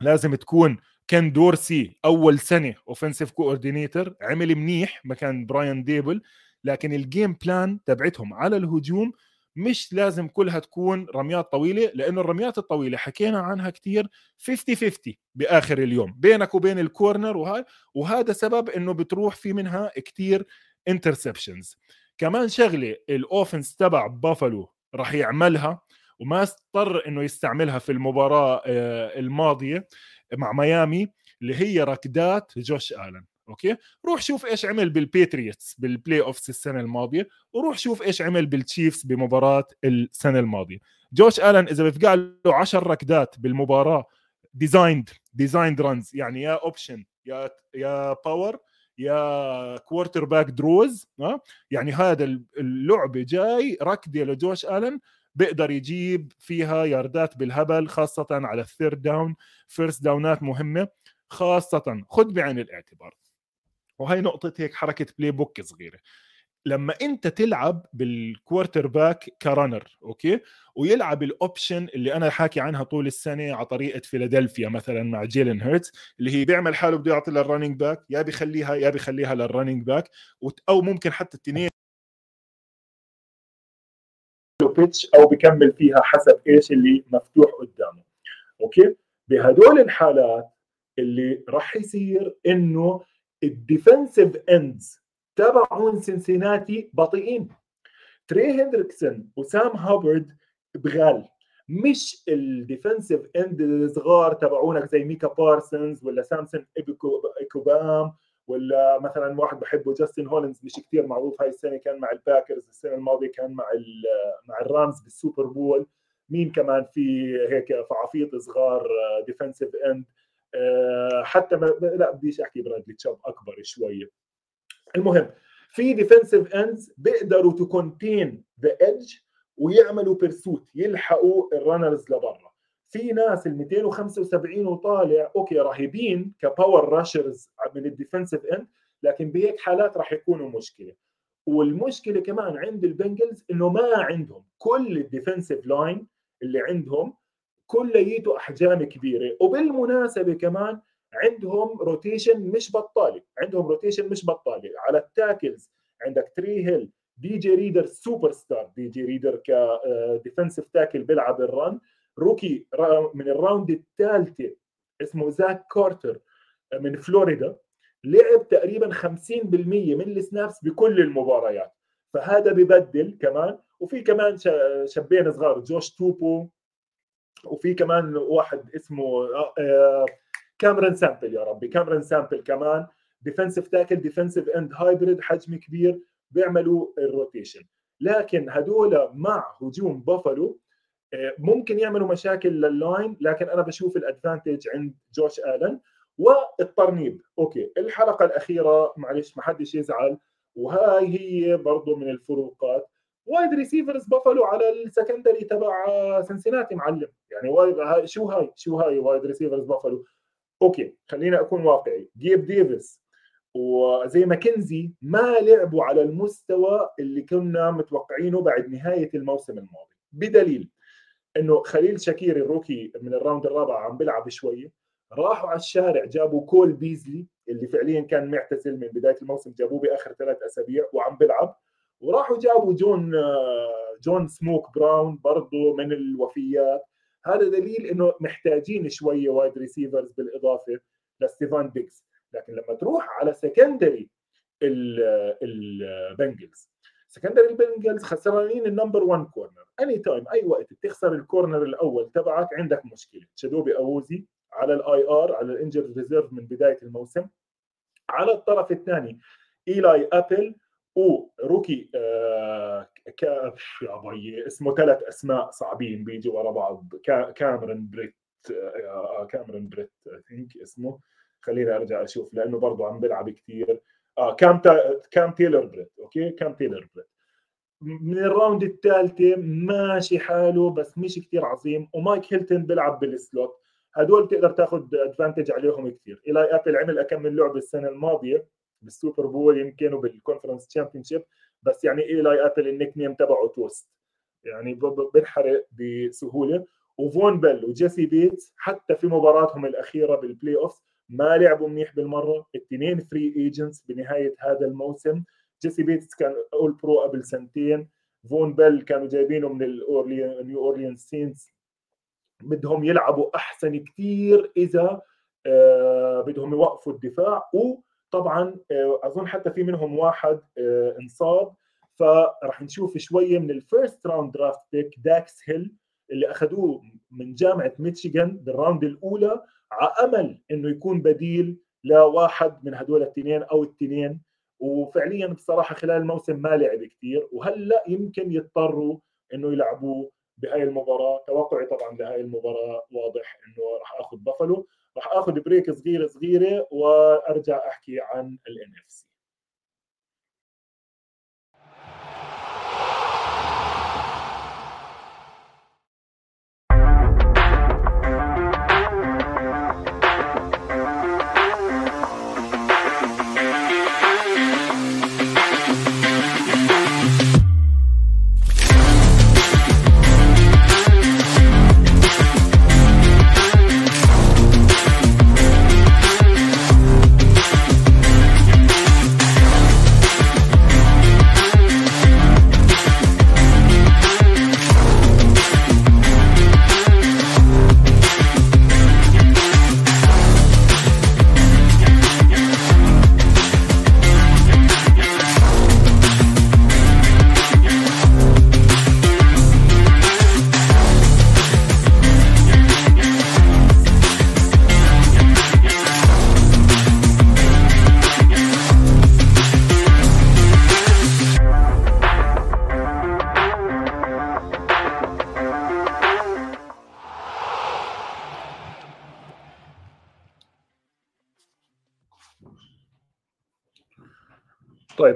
لازم تكون كين دورسي أول سنة offensive coordinator عمل منيح مكان براين دابول لكن ال game plan تبعتهم على الهجوم مش لازم كلها تكون رميات طويلة لأنه الرميات الطويلة حكينا عنها كثير 50 50 بآخر اليوم بينك وبين ال corner وهاي وهذا سبب إنه بتروح في منها كثير interceptions كمان شغلة ال offense تبع بافلو راح يعملها وما اضطر إنه يستعملها في المباراة آه، الماضية مع ميامي اللي هي ركضات جوش الن okay؟ روح شوف إيش عمل بالبيتريوتس بال playoffs السنة الماضية وروح شوف إيش عمل بالتشيفز بمباراة السنة الماضية. جوش آلن إذا بفقع له 10 ركضات بالمباراة designed designed runs يعني يا option يا يا power يا quarterback draws يعني هذا اللعبه جاي ركضه لجوش آلن بيقدر يجيب فيها ياردات بالهبل خاصة على ال third down first down ات مهمة خاصة خذ بعين الاعتبار. وهي نقطة هيك حركة playbook صغيرة. لما أنت تلعب بال quarterback ك runner okay؟ ويلعب ال option اللي أنا حاكي عنها طول السنة على طريقة فيلادلفيا مثلا مع جيلن هيرتز اللي هي بيعمل حاله بده يعطي لل running back يا بيخليها يا بيخليها لل running back أو ممكن حتى التنين أو بكمل فيها حسب إيش اللي مفتوح قدامه. okay؟ بهدول الحالات اللي راح يصير إنه ال defensive ends تبعون سنسيناتي بطيئين. تري هندريكسون وسام هابرد بغال مش ال defensive end الصغار تبعونك زي ميكا بارسونز ولا سامسون ايكوبام ولا مثلا واحد بحبه جاستن هولينز مش كثير معروف. هاي السنة كان مع الباكرز السنة الماضية كان مع مع الرامز بالسوبر بول. مين كمان في هيك فعافيط صغار defensive end؟ آه، حتى ما لا بديش أحكي برادلي تشاب أكبر شوية المهم في defensive ends بيقدروا to contain the edge ويعملوا pursuit يلحقوا ال runners لبرا. في ناس ال 275 وطالع okay رهيبين ك power rushers من ال defensive end لكن بهيك حالات راح يكونوا مشكلة. والمشكلة كمان عند البنجلز إنه ما عندهم. كل ال defensive line اللي عندهم كليته أحجام كبيرة. وبالمناسبة كمان عندهم rotation مش بطالة. عندهم rotation مش بطالة. على ال tackles عندك تري هيل دي جي ريدر سوبر ستار دي جي ريدر ك defensive tackle بيلعب ال run rookie من ال round الثالثة اسمه زاك كارتر من فلوريدا لعب تقريبا 50% من ال snaps بكل المباريات. فهذا ببدل كمان. وفي كمان شابين صغار جوش توبو وفي كمان واحد اسمه كاميرون سامبل يا ربي. كاميرون سامبل كمان defensive tackle defensive end hybrid حجم كبير بيعملوا ال rotation لكن هدول مع هجوم بافلو آه، ممكن يعملوا مشاكل لل line لكن أنا بشوف ال advantage عند جوش آلن. والترتيب okay الحلقة الأخيرة معلش ما حدش يزعل وهاي هي برضه من الفروقات wide receivers بافلو على ال secondary تبع سنسيناتي معلم. يعني wide شو هاي؟ شو هاي wide receivers بافلو okay خلينا أكون واقعي. جيب ديفيس وزي ماكنزي ما لعبوا على المستوى اللي كنا متوقعينه بعد نهاية الموسم الماضي. بدليل إنه خليل شاكير ال rookie من ال round الرابع عم بيلعب شوية راحوا على الشارع جابوا كول بيزلي اللي فعليا كان معتزل من بداية الموسم جابوه بآخر ثلاث أسابيع وعم بيلعب. وراحوا جابوا جون جون سموك براون برضه من الوفيات. هذا دليل إنه محتاجين شوية wide receivers بالإضافة لستيفان ديكس. لكن لما تروح على secondary البنجلز secondary البنجلز خسرانين ال number 1 corner anytime أي وقت بتخسر ال corner الأول تبعك عندك مشكلة. شدوبي اووزي على ال IR على ال injured reserve من بداية الموسم. على الطرف الثاني ايلاي ابل و rookie آه يا بي اسمه ثلاث أسماء صعبين بيجوا ورا بعض. كاميرون بريت آه كاميرون بريت I think اسمه. خليني أرجع أشوف لأنه برضه عم بيلعب كثير آه كام تا... كام تيلر بريت okay؟ كام تيلر بريت. من ال round الثالثة ماشي حاله بس مش كثير عظيم. ومايك هيلتون بيلعب بال slot. هدول بتقدر تاخذ advantage عليهم كثير ايلاي أبل عمل اكم من لعبة السنة الماضية. بالسوبر بول يمكن وبال conference championship بس يعني إيلاي ابل ال nickname تبعه توست. يعني بنحرق بسهولة. وفون بيل وجيسي بيتس حتى في مباراتهم الأخيرة بال playoff ما لعبوا منيح بالمرة. الاثنين free agents بنهاية هذا الموسم. جيسي بيتس كان All-Pro قبل سنتين. فون بيل كانوا جايبينه من النيو اورليان سينز بدهم يلعبوا أحسن كثير إذا آه بدهم يوقفوا الدفاع. وطبعا آه أظن حتى في منهم واحد آه انصاب. فراح نشوف شوية من ال first round draft pick داكس هيل اللي أخذوه من جامعة ميشيغان بال round الأولى على أمل إنه يكون بديل لواحد من هدول الاثنين أو الاثنين. وفعليا بصراحة خلال الموسم ما لعب كثير وهلأ يمكن يضطروا إنه يلعبوه بهاي المباراة. توقعي طبعا لهاي المباراة واضح إنه راح آخذ بافلو. راح آخذ break صغيرة صغيرة وأرجع أحكي عن ال NFC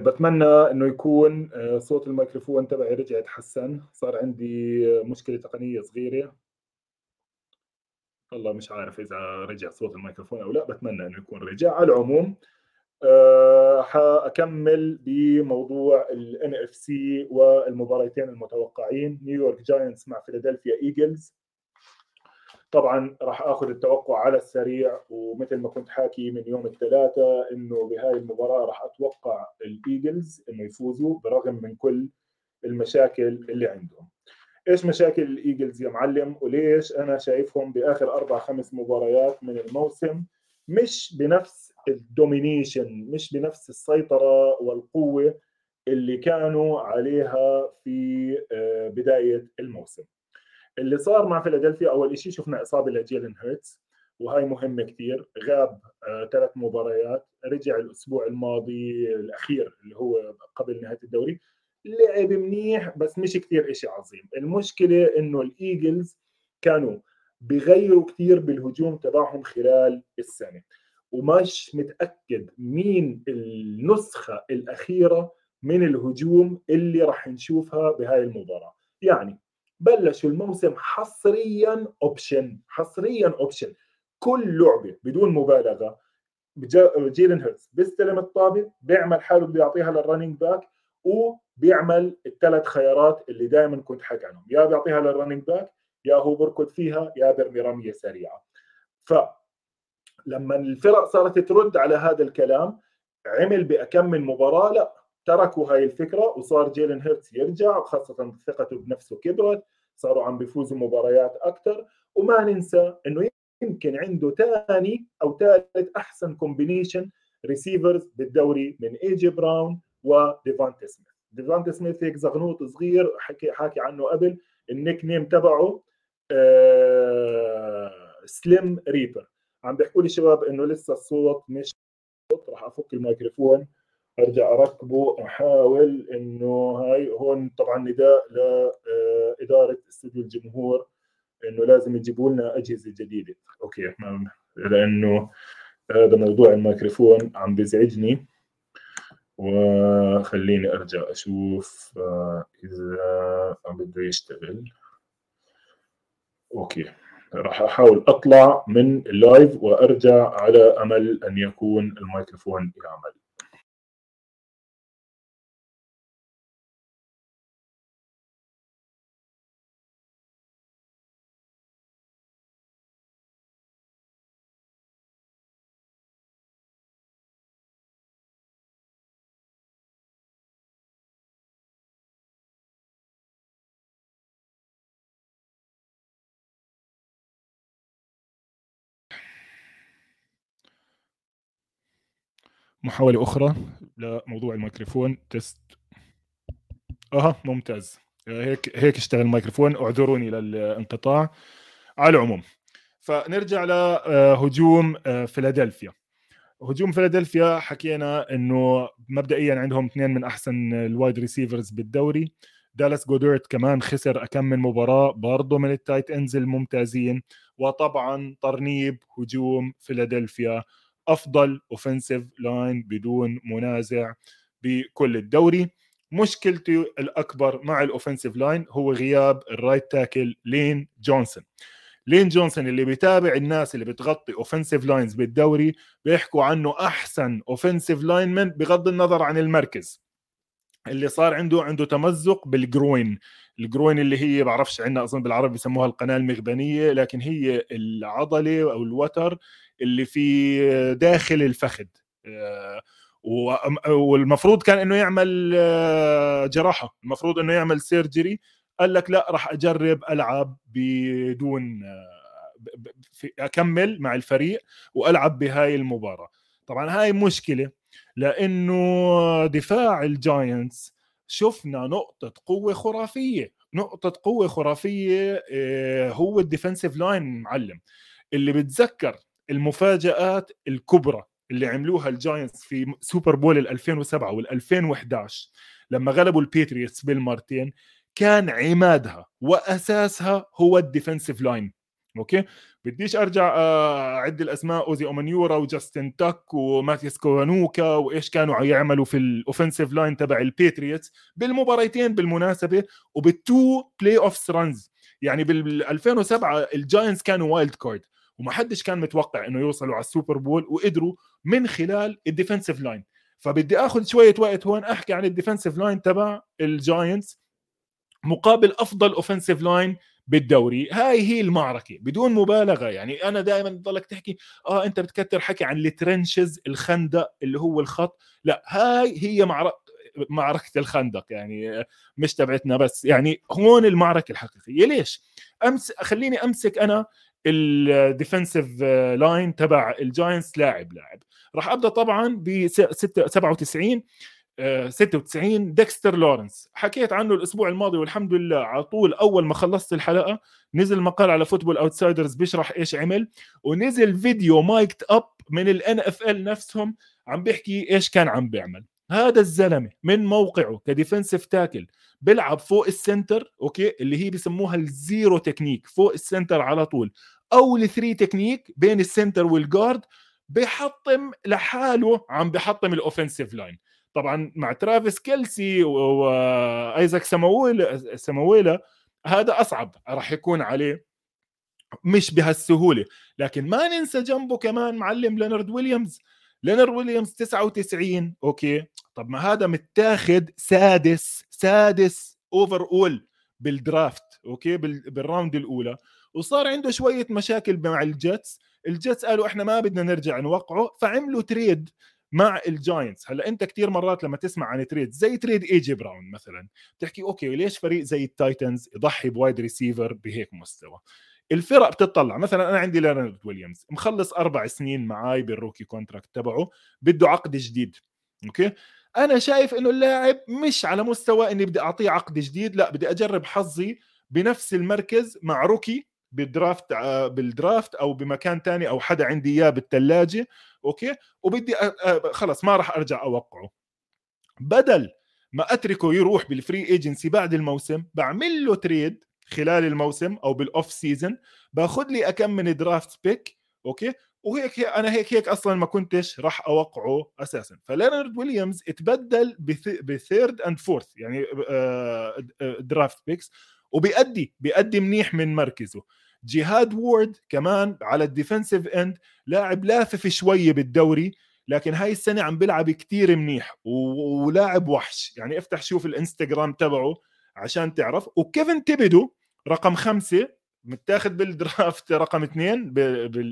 بتمنى إنه يكون آه، صوت الميكروفون تبعي رجع يتحسن. صار عندي مشكلة تقنية صغيرة. والله مش عارف إذا رجع صوت الميكروفون أو لا بتمنى إنه يكون رجع. على العموم أه حأكمل بموضوع NFC والمباراتين المتوقعين. نيويورك جاينتس مع فيلادلفيا ايجلز طبعا راح آخذ التوقع على السريع ومثل ما كنت حاكي من يوم الثلاثاء إنه بهاي المباراة راح أتوقع الإيجلز إنه يفوزوا برغم من كل المشاكل اللي عندهم. إيش مشاكل الإيجلز يا معلم؟ وليش أنا شايفهم بآخر أربع خمس مباريات من الموسم مش بنفس ال domination مش بنفس السيطرة والقوة اللي كانوا عليها في آه، بداية الموسم. اللي صار مع فيلادلفيا أول شيء شفنا إصابة لجيلن هيرتس وهي مهمة كثير غاب آه، ثلاث مباريات رجع الأسبوع الماضي الأخير اللي هو قبل نهاية الدوري. لعب منيح بس مش كثير شيء عظيم. المشكلة إنه الإيجلز كانوا بغيروا كثير بالهجوم تبعهم خلال السنة. ومش متأكد مين النسخة الأخيرة من الهجوم اللي راح نشوفها بهاي المباراة. يعني بلشوا الموسم حصريا option حصريا option كل لعبة بدون مبالغة جيلن هيرتس بيستلم الطابة بيعمل حاله بده يعطيها لل running back وبيعمل الثلاث خيارات اللي دائما كنت حكي عنهم. يا بيعطيها لل running back يا هو بركض فيها يا برمي رمية سريعة. ف لما الفرق صارت ترد على هذا الكلام عملت بأكم من مباراة لا. تركوا هاي الفكرة وصار جيلن هيرتس يرجع وخاصة ثقته بنفسه كبرت صاروا عم بيفوزوا مباريات أكثر وما ننسى أنه يمكن عنده ثاني أو ثالث أحسن combination receivers بالدوري من ايجي براون وديفانتي سميث ديفانتي سميث هيك زغنوط صغير حكي حكي عنه قبل. ال nickname تبعه آه Slim Reaper عم بيحكوا لي شباب إنه لسه الصوت مش راح أفك الميكروفون. أرجع أركبه أحاول إنه هاي هون طبعا نداء لإدارة استوديو الجمهور إنه لازم يجيبوا لنا أجهزة جديدة. okay لأنه هذا موضوع الميكروفون عم بيزعجني. وخليني أرجع أشوف آه، إذا بده يشتغل. okay راح أحاول أطلع من ال live وأرجع على أمل أن يكون الميكروفون يعمل. محاولة أخرى لموضوع الميكروفون test. أها ممتاز. هيك هيك اشتغل الميكروفون. اعذروني للانقطاع. على العموم فنرجع لهجوم آه، فيلادلفيا. هجوم فيلادلفيا حكينا إنه مبدئيا عندهم اثنين من أحسن ال wide receivers بالدوري. دالاس جودرت كمان خسر كم من مباراة برضه من ال tight ends الممتازين. وطبعا ترتيب هجوم فيلادلفيا أفضل offensive line بدون منازع بكل الدوري. مشكلتي الأكبر مع ال offensive line هو غياب ال right tackle لين جونسون لين جونسون اللي بيتابع الناس اللي بتغطي offensive lines بالدوري بيحكوا عنه أحسن offensive lineman بغض النظر عن المركز. اللي صار عنده عنده تمزق بال groin ال groin اللي هي بعرفش عندنا اظن بالعربي بسموها القناة المغبنية لكن هي العضلة أو الوتر اللي في داخل الفخذ. آه، والمفروض كان إنه يعمل آه، جراحة. المفروض إنه يعمل surgery قال لك لا راح أجرب ألعب بدون آه، أكمل مع الفريق وألعب بهاي المباراة. طبعا هاي مشكلة لأنه دفاع الجاينتس شفنا نقطة قوة خرافية. نقطة قوة خرافية هو ال defensive line معلم. اللي بتذكر المفاجآت الكبرى اللي عملوها الجاينتس في Super Bowl 2007 وال 2011 لما غلبوا الباتريوتس بالمرتين كان عمادها وأساسها هو ال defensive line. okay؟ بديش أرجع آه، أعد الأسماء. أوزي أومانيورا وجاستن تاك وماتيس كوانوكا وإيش كانوا يعملوا في ال offensive line تبع الباتريوتس. بالمباريتين بالمناسبة وبال two playoff runs يعني بال 2007 الجاينتس كانوا wild card وما حدش كان متوقع إنه يوصلوا على ال Super Bowl وقدروا من خلال ال defensive line. فبدي آخذ شوية وقت هون أحكي عن ال defensive line تبع الجاينتس مقابل أفضل offensive line بالدوري. هاي هي المعركة بدون مبالغة. يعني أنا دائما ضلك تحكي آه أنت بتكتر حكي عن ال trenches الخندق اللي هو الخط. لا هاي هي معركه معركة الخندق يعني مش تبعتنا بس. يعني هون المعركة الحقيقية. ليش؟ امس خليني أمسك أنا ال defensive line تبع الجاينتس لاعب لاعب راح أبدأ طبعا ب 97 96 ديكستر لورنس. حكيت عنه الأسبوع الماضي والحمد لله. على طول أول ما خلصت الحلقة نزل مقال على Football Outsiders بيشرح إيش عمل ونزل فيديو mic'd up من ال NFL نفسهم عم بيحكي إيش كان عم بيعمل. هذا الزلمة من موقعه ك defensive tackle بيلعب فوق ال center okay اللي هي بسموها ال zero technique فوق ال center على طول. أو ال three technique بين ال center وال guard بحطم لحاله عم بحطم ال offensive line طبعا مع ترافيس كيلسي وايزاك سمويلا سمويلا هذا أصعب راح يكون عليه مش بهالسهولة. لكن ما ننسى جنبه كمان معلم لينارد ويليامز. لينارد ويليامز 99 okay. طب ما هذا متاخد سادس سادس overall بال draft okay بال round الأولى. وصار عنده شوية مشاكل مع الجيتس. الجيتس قالوا إحنا ما بدنا نرجع نوقعه فعملوا trade مع الجاينتس. هلأ أنت كثير مرات لما تسمع عن trade زي trade ايجي براون مثلا بتحكي okay ليش فريق زي التايتنز يضحي ب wide receiver بهيك مستوى؟ الفرق بتطلع. مثلا أنا عندي ليرنارد ويليامز مخلص أربع سنين معاي بال rookie contract تبعه بده عقد جديد. okay؟ أنا شايف إنه اللاعب مش على مستوى إني بدي أعطيه عقد جديد لأ بدي أجرب حظي بنفس المركز مع rookie بال draft آه، بال draft أو بمكان تاني أو حدا عندي إياه بالثلاجه okay؟ وبدي خلص ما راح أرجع أوقعه. بدل ما أتركه يروح بال free agency بعد الموسم بعمل له trade خلال الموسم أو بال off season باخذ لي أكم من draft pick okay؟ وهيك أنا هيك هيك أصلا ما كنتش راح أوقعه أساسا. فلينارد ويليامز اتبدل ب third and fourth يعني draft آه، picks وبيأدي بيأدي منيح من مركزه. جهاد وورد كمان على ال defensive end لاعب لافف شوية بالدوري لكن هاي السنة عم بيلعب كتير منيح ولاعب وحش. يعني افتح شوف الإنستغرام تبعه عشان تعرف. وكيفن تيبيدو رقم خمسة متاخد بال draft رقم اثنين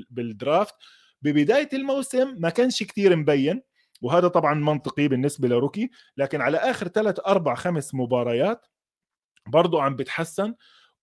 بال draft. ببداية الموسم ما كانش كتير مبين وهذا طبعا منطقي بالنسبة ل rookie لكن على آخر ثلاث أربع خمس مباريات برضه عم بتحسن.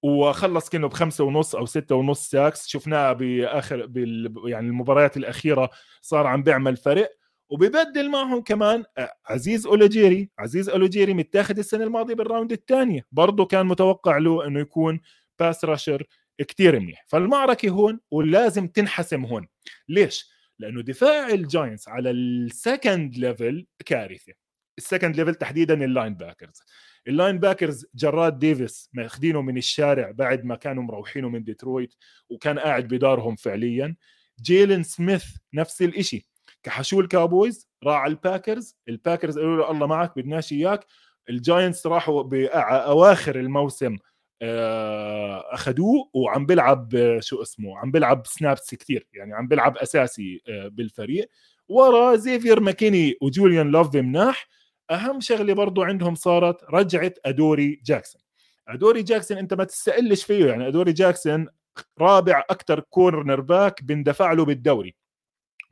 وخلص كانه بخمسة ونص أو ستة ونص sacks. شفناه بآخر بال يعني المباريات الأخيرة صار عم بيعمل فرق. وببدل معهم كمان عزيز اولوجيري عزيز اولوجيري متاخد السنة الماضية بال round الثانية. برضه كان متوقع له إنه يكون pass rusher كثير منيح. فالمعركة هون ولازم تنحسم هون. ليش؟ لأنه دفاع الجاينتس على ال second level كارثة. ال second level تحديدا ال linebackers ال linebackers جراد ديفيس ماخذينه من الشارع بعد ما كانوا مروحينه من ديترويت وكان قاعد بدارهم فعليا. جيلن سميث نفس الشيء كحشوا الكابويز راح الباكرز. الباكرز قالوا له الله معك بدناش إياك. الجاينتس راحوا باواخر الموسم آه، أخذوه وعم بيلعب شو اسمه عم بيلعب snaps كثير يعني عم بيلعب أساسي آه، بالفريق. ورا زيفير ماكيني وجوليان لوف مناح أهم شغله برضو عندهم صارت رجعة أدوري جاكسون. أدوري جاكسون أنت ما تستقلش فيه يعني أدوري جاكسون رابع أكثر cornerback بندفع له بالدوري.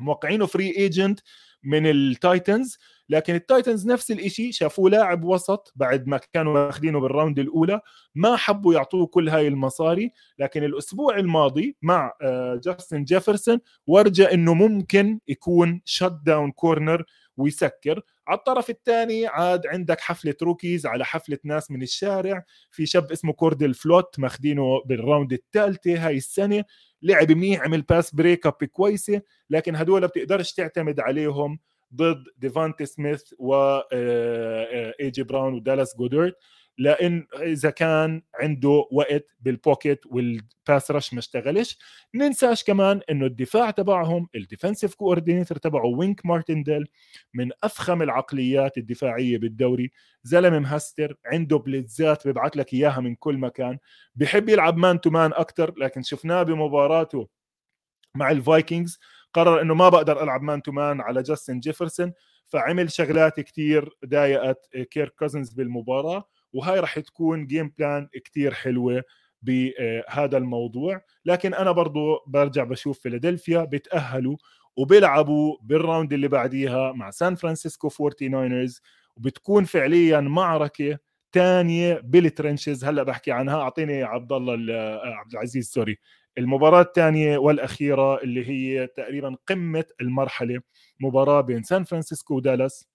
موقعينه free agent من التايتنز لكن التايتنز نفس الشيء شافوه لاعب وسط بعد ما كانوا ماخذينه بال round الأولى ما حبوا يعطوه كل هاي المصاري لكن الأسبوع الماضي مع جاستن جيفرسون ورجى إنه ممكن يكون shutdown corner ويسكر. على الطرف الثاني عاد عندك حفلة rookies على حفلة ناس من الشارع. في شاب اسمه كوردل فلوت ماخذينه بال round الثالثة هاي السنة. لعب منيح عمل pass break up كويسة لكن هدول بتقدرش تعتمد عليهم ضد ديفانتي سميث و ايجي براون ودالاس جودرت لإن إذا كان عنده وقت بال pocket وال pass rush ما اشتغلش ننساش كمان إنه الدفاع تبعهم ال defensive coordinator تبعه وينك مارتنديل من أفخم العقليات الدفاعية بالدوري. زلمة مهستر عنده blitz ات بيبعث لك إياها من كل مكان. بحب يلعب man to man أكثر لكن شفناه بمباراته مع الفايكنجز قرر إنه ما بقدر ألعب man to man على جاستن جيفرسون فعمل شغلات كتير ضايقت كير كوزنز بالمباراة. وهاي راح تكون game plan كتير حلوة بهذا الموضوع. لكن أنا برضو برجع بشوف فيلادلفيا بيتاهلوا وبيلعبوا بال round اللي بعديها مع سان فرانسيسكو 49ers وبتكون فعليا معركة ثانية بال trenches. هلأ بحكي عنها أعطيني عبد الله عبد العزيز sorry. المباراة الثانية والأخيرة اللي هي تقريبا قمة المرحلة مباراة بين سان فرانسيسكو ودالاس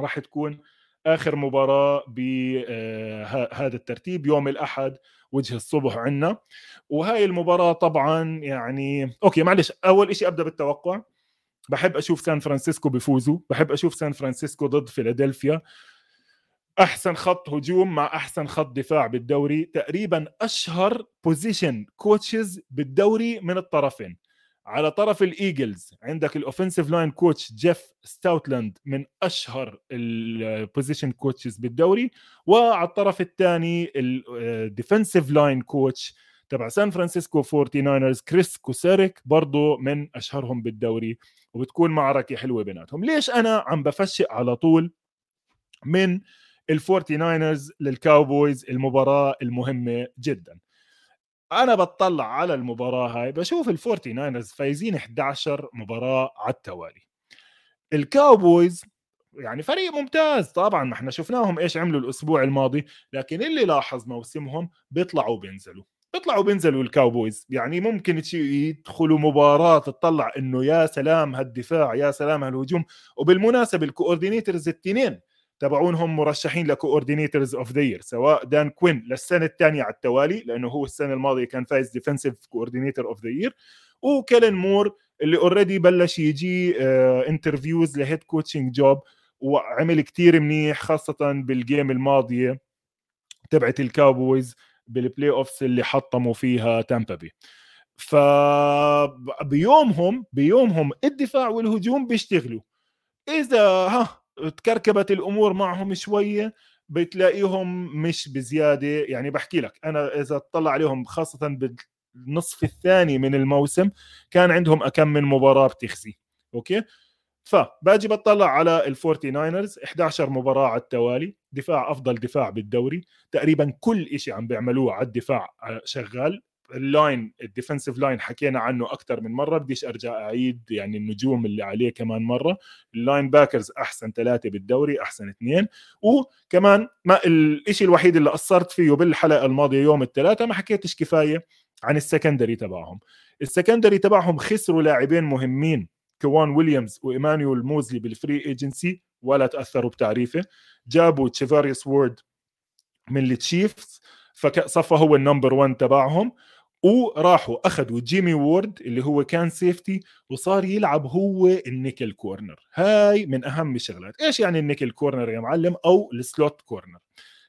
راح تكون آخر مباراة بهذا الترتيب يوم الأحد وجه الصبح عنا وهاي المباراة طبعا يعني okay معلش أول شيء أبدأ بالتوقع. بحب أشوف سان فرانسيسكو بيفوزوا بحب أشوف سان فرانسيسكو ضد فيلادلفيا. أحسن خط هجوم مع أحسن خط دفاع بالدوري. تقريبا أشهر بوزيشن كوتشز بالدوري من الطرفين. على طرف ال Eagles عندك ال offensive line coach جيف ستاوتلاند من أشهر ال position coaches بالدوري وعلى الطرف الثاني ال defensive line coach تبع سان فرانسيسكو 49ers كريس كوسيريك برضه من أشهرهم بالدوري وبتكون معركة حلوة بيناتهم. ليش أنا عم بفشق على طول من ال Forty Niners لل Cowboys المباراة المهمة جدا؟ أنا بطلع على المباراة هاي بشوف ال Forty Niners فايزين 11 مباراة على التوالي. ال Cowboys يعني فريق ممتاز طبعا ما إحنا شفناهم إيش عملوا الأسبوع الماضي لكن اللي لاحظ موسمهم بيطلعوا بينزلوا. بيطلعوا بينزلوا ال Cowboys يعني ممكن يدخلوا مباراة تطلع إنه يا سلام هالدفاع يا سلام هالهجوم وبالمناسبة ال coordinators التنين تبعونهم مرشحين ل coordinators of the سواء دان كوين للسنة الثانية على التوالي لأنه هو السنة الماضية كان فايز defensive coordinator of the year وكيلين مور اللي already بلش يجي interviews ل head coaching job وعمل كتير منيح خاصة بال game الماضية تبعت ال Cowboys بال playoffs اللي حطموا فيها تامبا بي فبيومهم بيومهم الدفاع والهجوم بيشتغلوا. إذا ها تكركبت الأمور معهم شوية بتلاقيهم مش بزيادة. يعني بحكي لك أنا إذا اطلع عليهم خاصة بالنصف الثاني من الموسم كان عندهم أكم من مباراة بتخزي. okay؟ فباجي بطلع على ال Forty Niners 11 مباراة على التوالي دفاع أفضل دفاع بالدوري. تقريبا كل شيء عم بيعملوه على الدفاع شغال. ال line ال defensive line حكينا عنه أكثر من مرة بديش أرجع أعيد يعني النجوم اللي عليه كمان مرة. ال linebackers أحسن ثلاثة بالدوري أحسن اثنين. وكمان ما الشيء الوحيد اللي قصرت فيه بالحلقة الماضية يوم الثلاثاء ما حكيتش كفاية عن ال secondary تبعهم. ال secondary تبعهم خسروا لاعبين مهمين كوان ويليامز وايمانويل موزلي بال free agency ولا تأثروا بتعريفه. جابوا تشارفاريوس وورد من ال Chiefs فصفى هو ال number 1 تبعهم. وراحوا أخذوا جيمي وورد اللي هو كان safety وصار يلعب هو ال nickel corner هاي من أهم الشغلات. إيش يعني ال nickel corner يا معلم؟ أو ال slot corner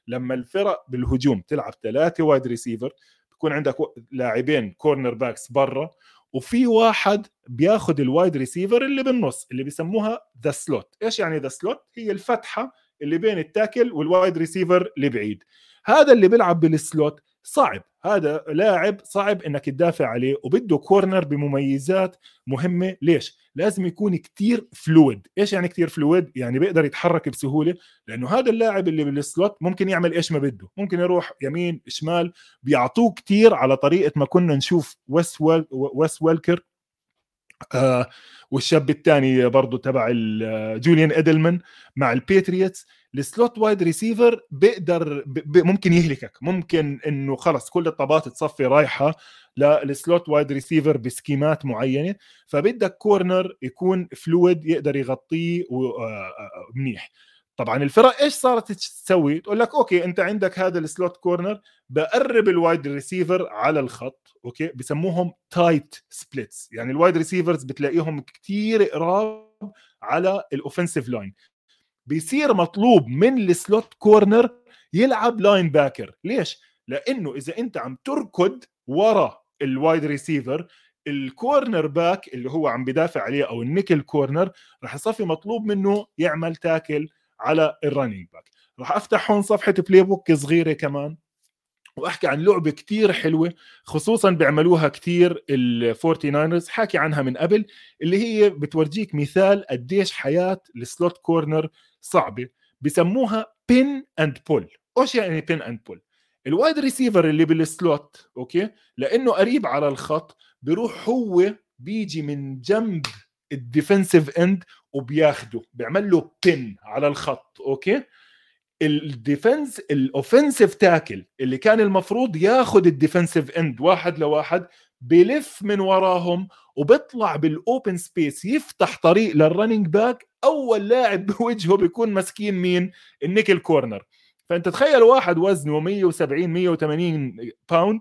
لما الفرق بالهجوم تلعب ثلاثة wide receiver بكون عندك لاعبين cornerbacks برا وفي واحد بياخذ ال wide receiver اللي بالنص اللي بيسموها the slot إيش يعني the slot هي الفتحة اللي بين ال tackle وال wide receiver اللي بعيد. هذا اللي بيلعب بال slot صعب. هذا لاعب صعب إنك تدافع عليه وبده corner بمميزات مهمة. ليش؟ لازم يكون كتير fluid إيش يعني كتير fluid يعني بيقدر يتحرك بسهولة لأنه هذا اللاعب اللي بال slot ممكن يعمل إيش ما بده. ممكن يروح يمين شمال بيعطوه كتير على طريقة ما كنا نشوف ويس ويل ويس ويلكر آه والشاب الثاني برضه تبع جوليان ادلمان مع ال Patriots ال slot wide receiver بيقدر ممكن يهلكك. ممكن إنه خلص كل الطابات تصفي رايحة لل slot wide receiver بسكيمات معينة فبدك corner يكون fluid يقدر يغطيه منيح. طبعا الفرق إيش صارت تسوي؟ تقول لك okay أنت عندك هذا ال slot corner بقرب ال wide receiver على الخط okay؟ بسموهم tight splits يعني ال wide receivers بتلاقيهم كثير قراب على ال offensive line بيصير مطلوب من ال slot corner يلعب linebacker ليش؟ لأنه إذا أنت عم تركض ورا ال wide receiver ال cornerback اللي هو عم بدافع عليه أو ال nickel corner راح يصفي مطلوب منه يعمل tackle على ال running back راح أفتح هون صفحة playbook صغيرة كمان وأحكي عن لعبة كتير حلوة خصوصا بيعملوها كتير ال Forty Niners حكي عنها من قبل اللي هي بتورجيك مثال قديش حياة ال slot corner صعبة. بسموها pin and pull إيش يعني pin and pull ال wide receiver اللي بال slot okay؟ لأنه قريب على الخط بيروح هو بيجي من جنب ال defensive end وبياخده بيعمل له pin على الخط okay؟ ال defense ال offensive tackle اللي كان المفروض ياخذ ال defensive end واحد لواحد بلف من وراهم وبيطلع بال open space يفتح طريق لل running back أول لاعب بوجهه بيكون مسكين مين؟ ال nickel corner فأنت تخيل واحد وزنه 170 180 pound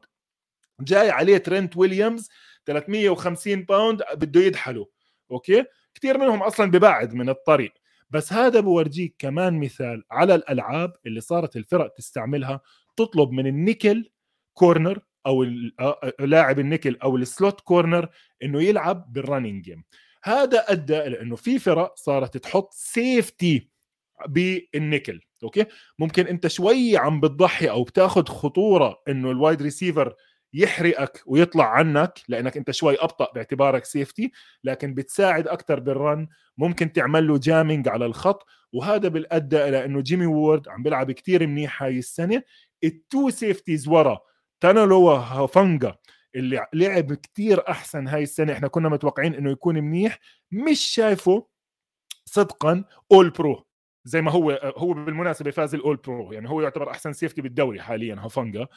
جاي عليه ترنت ويليامز 350 pound بده يدحله. okay؟ كثير منهم أصلا ببعد من الطريق. بس هذا بورجيك كمان مثال على الألعاب اللي صارت الفرق تستعملها تطلب من ال nickel corner أو لاعب النيكل أو ال slot corner إنه يلعب بال running game هذا أدى إلى إنه في فرق صارت تحط safety بال nickel. okay؟ ممكن أنت شوي عم بتضحي أو بتاخذ خطورة إنه ال wide receiver يحرقك ويطلع عنك لأنك أنت شوي أبطأ باعتبارك safety لكن بتساعد أكثر بال run ممكن تعمل له jamming على الخط وهذا بالإضافة إلى إنه جيمي وورد عم بيلعب كثير منيح هاي السنة. ال two safeties ورا تالانوا هافنجا اللي لعب كتير أحسن هاي السنة إحنا كنا متوقعين إنه يكون منيح مش شايفه صدقا All Pro زي ما هو هو بالمناسبة فاز ال All Pro يعني هو يعتبر أحسن safety بالدوري حاليا هافنجا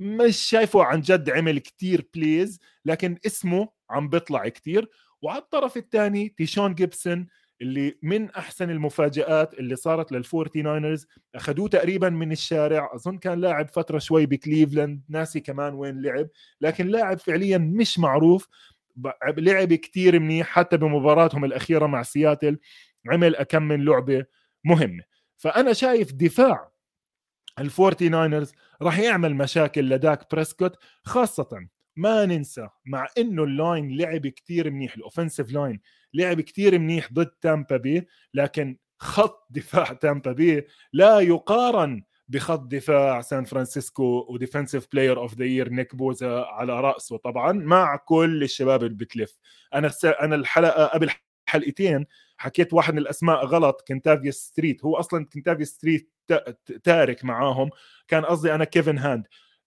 مش شايفه عن جد عمل كتير plays لكن اسمه عم بيطلع كتير. وعلى الطرف الثاني تيشون جيبسون اللي من أحسن المفاجآت اللي صارت لل Forty Niners اخذوه تقريبا من الشارع. أظن كان لاعب فترة شوي بكليفلاند. ناسي كمان وين لعب. لكن لاعب فعليا مش معروف. لعب كتير منيح حتى بمباراتهم الأخيرة مع سياتل. عمل أكم من لعبة مهمة. فأنا شايف دفاع ال Forty Niners راح يعمل مشاكل لداك بريسكوت خاصة ما ننسى مع إنه ال line لعب كتير منيح ال offensive line لعب كتير منيح ضد تامبا بي لكن خط دفاع تامبا بي لا يقارن بخط دفاع سان فرانسيسكو و defensive player of the year نيك بوزا على رأسه. طبعا مع كل الشباب اللي بتلف. أنا أنا الحلقة قبل حلقتين حكيت واحد من الأسماء غلط كنتافيا ستريت. هو أصلا كنتافيا ستريت تارك معاهم. كان قصدي أنا كيفن هاند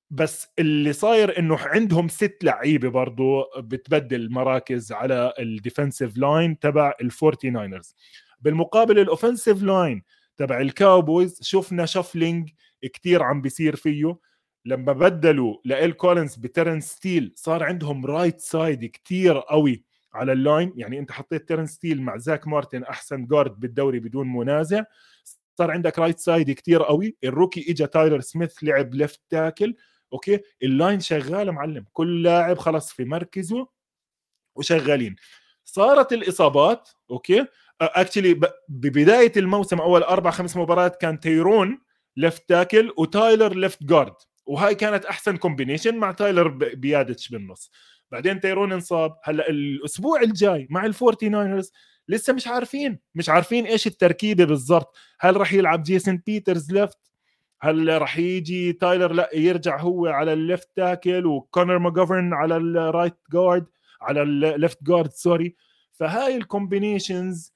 بس اللي صاير إنه عندهم ست لعيبة برضو بتبدل مراكز على ال defensive line تبع ال Forty Niners. بالمقابل ال offensive line تبع ال Cowboys شفنا shuffling كتير عم بيصير فيه. لما بدلوا لإل كولينز بتيرنس ستيل صار عندهم right side كتير قوي على ال line. يعني أنت حطيت تيرنس ستيل مع زاك مارتن أحسن guard بالدوري بدون منازع. صار عندك right side كتير قوي ال rookie اجى تايلر سميث لعب left tackle okay؟ ال line شغال معلم كل لاعب خلص في مركزه وشغالين. صارت الإصابات okay؟ actually ببداية الموسم أول أربع خمس مباريات كان تيرون left tackle وتايلر left guard وهاي كانت أحسن combination مع تايلر بيادتش بالنص. بعدين تيرون انصاب هلأ الأسبوع الجاي مع ال Forty Niners لسه مش عارفين مش عارفين إيش التركيبة بالضبط. هل راح يلعب جيسون بيترز left؟ هل راح يجي تايلر؟ لا يرجع هو على ال left tackle وكونر ماجوفرن على ال right guard على ال left guard sorry فهاي ال combinations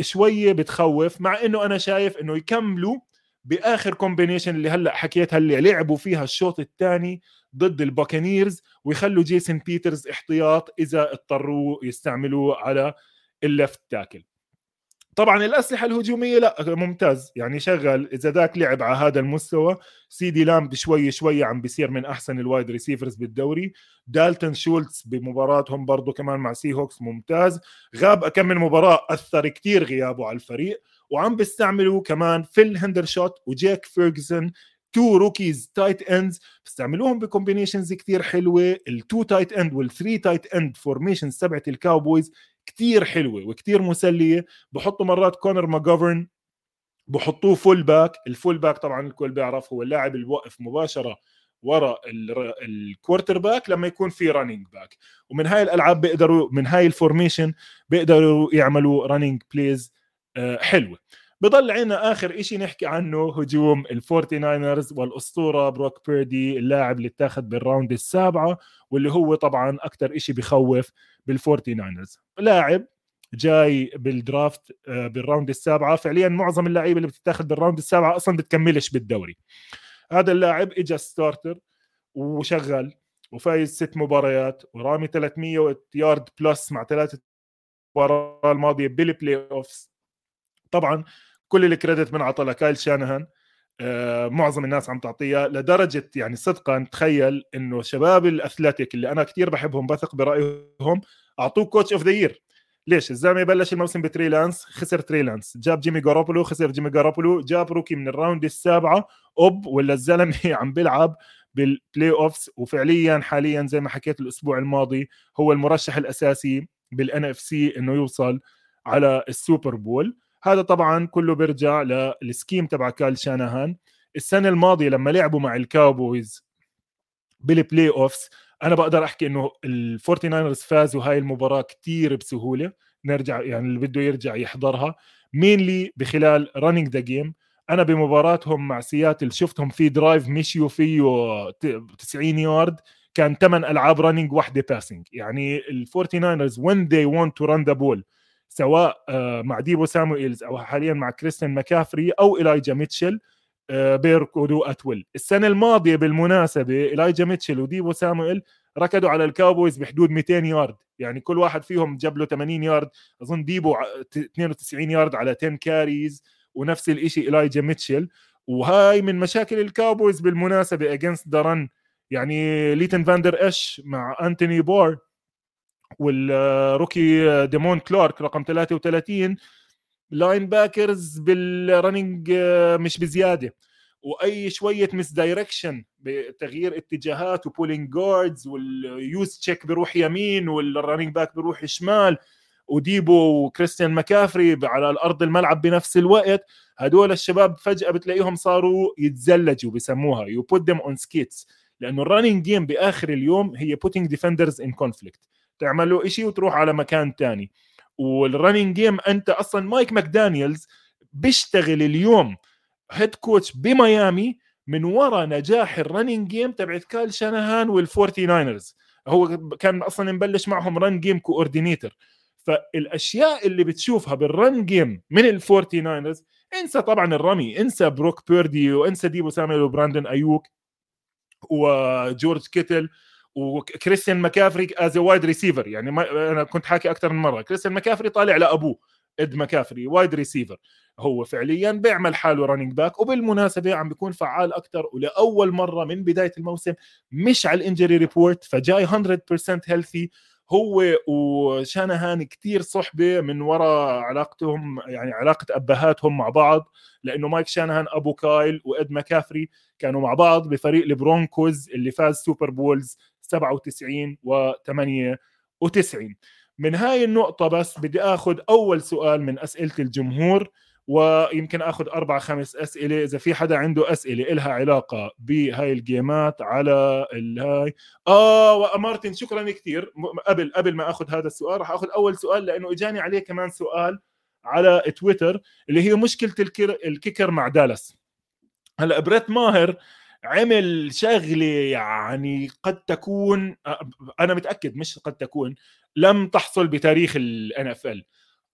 شوية بتخوف مع إنه أنا شايف إنه يكملوا بآخر combination اللي هلأ حكيتها اللي لعبوا فيها الشوط الثاني ضد ال Buccaneers ويخلوا جيسون بيترز احتياط إذا اضطروا يستعملوه على ال left tackle طبعا الأسلحة الهجومية لا ممتاز. يعني شغل إذا داك لعب على هذا المستوى سيدي لامب شوي شوي عم بيصير من أحسن ال wide receivers بالدوري. دالتون شولتز بمباراتهم برضه كمان مع Seahawks ممتاز. غاب كم من مباراة أثر كتير غيابه على الفريق. وعم بيستعملوا كمان فيل هندرشوت وجيك فيرجسون two rookies tight ends بيستعملوهم ب combinations كثير حلوة. ال two tight end وال three tight end formations تبعت ال Cowboys كتير حلوة وكتير مسلية. بحطوا مرات كونر ماجوفرن بحطوه full back ال full back طبعا الكل بيعرف هو اللاعب اللي بوقف مباشرة ورا ال quarterback لما يكون في running back ومن هاي الألعاب بيقدروا من هاي ال formation بيقدروا يعملوا running plays حلوة. بضل عنا آخر شيء نحكي عنه هجوم ال Forty Niners والأسطورة بروك بيردي اللاعب اللي اتاخذ بال round السابعة واللي هو طبعا أكثر شيء بخوف بال Forty Niners لاعب جاي بال draft آه، بال round السابعة. فعليا معظم اللعيبة اللي بتتاخذ بال round السابعة أصلا بتكملش بالدوري. هذا اللاعب اجى starter وشغل وفايز ست مباريات ورامي 300 yard plus مع ثلاثة مباراة الماضية بال playoffs طبعا كل ال credit من عطى لكايل شانهان آه معظم الناس عم تعطيها لدرجة يعني صدقا تخيل إنه شباب ال Athletic اللي أنا كثير بحبهم بثق برأيهم أعطوه coach of the year ليش؟ الزلمة بلش الموسم بتريلانس خسر تريلانس جاب جيمي جاروبولو خسر جيمي جاروبولو جاب rookie من ال round السابعة أوب ولا الزلمة عم بيلعب بال playoffs وفعليا حاليا زي ما حكيت الأسبوع الماضي هو المرشح الأساسي بال NFC إنه يوصل على ال Super Bowl. هذا طبعا كله بيرجع لل scheme تبع كايل شانهان السنة الماضية لما لعبوا مع ال Cowboys بال playoffs أنا بقدر أحكي إنه ال Forty Niners فازوا هاي المباراة كثير بسهولة. نرجع يعني اللي بده يرجع يحضرها. mainly بخلال running the game أنا بمباراتهم مع سياتل شفتهم في drive مشيوا فيه 90 يارد كان ثمان ألعاب running واحدة passing يعني ال Forty Niners when they want to run the ball سواء آه، مع ديبو سامويلز أو حاليا مع كريستيان ماكافري أو إلايجا ميتشل آه، بيركضوا at all السنة الماضية بالمناسبة إلايجا ميتشل وديبو سامويل ركضوا على ال Cowboys بحدود 200 يارد. يعني كل واحد فيهم جاب له 80 يارد. أظن ديبو 92 يارد على 10 carries ونفس الشيء إلايجا ميتشل وهاي من مشاكل ال Cowboys بالمناسبة against the run يعني ليتن فاندر اش مع أنتوني بار وال rookie ديمون كلارك رقم 33 linebackers بال running مش بزيادة. وأي شوية misdirection بتغيير اتجاهات و pulling guards واليوز تشيك بيروح يمين وال running back بيروح شمال وديبو وكريستيان مكافري على الأرض الملعب بنفس الوقت. هدول الشباب فجأة بتلاقيهم صاروا يتزلجوا بسموها. you put them on skates لأنه ال running game بآخر اليوم هي putting defenders in conflict تعمل له شيء وتروح على مكان ثاني وال running game أنت أصلا مايك ماكدانيلز بيشتغل اليوم head coach بميامي من وراء نجاح ال running game تبعت كايل شانهان والفورتي ناينرز هو كان أصلا مبلش معهم run game coordinator فالأشياء اللي بتشوفها بال run game من الفورتي ناينرز انسى طبعا الرمي انسى بروك بيردي وانسى ديبو ساميل وبراندن أيوك وجورج كيتل وكريستيان ماكافري as wide receiver يعني ما أنا كنت حاكي أكثر من مرة. كريستيان ماكافري طالع لأبوه إد ماكافري wide receiver هو فعليا بيعمل حاله running back وبالمناسبة عم بيكون فعال أكثر ولأول مرة من بداية الموسم مش على ال injury report فجاي 100% healthy هو وشانهان كثير صحبة من وراء علاقتهم يعني علاقة أبهاتهم مع بعض لأنه مايك شانهان أبو كايل وإد ماكافري كانوا مع بعض بفريق البرونكوز اللي فاز Super Bowls 97 و 98 من هاي النقطة بس بدي آخذ أول سؤال من أسئلة الجمهور ويمكن آخذ أربع خمس أسئلة إذا في حدا عنده أسئلة إلها علاقة بهاي الجيمات على الهاي آه مارتن شكرا كثير قبل قبل ما آخذ هذا السؤال راح آخذ أول سؤال لأنه إجاني عليه كمان سؤال على تويتر اللي هي مشكلة ال kicker مع دالاس. هلأ بريت ماهر عمل شغلة يعني قد تكون أنا متأكد مش قد تكون لم تحصل بتاريخ ال NFL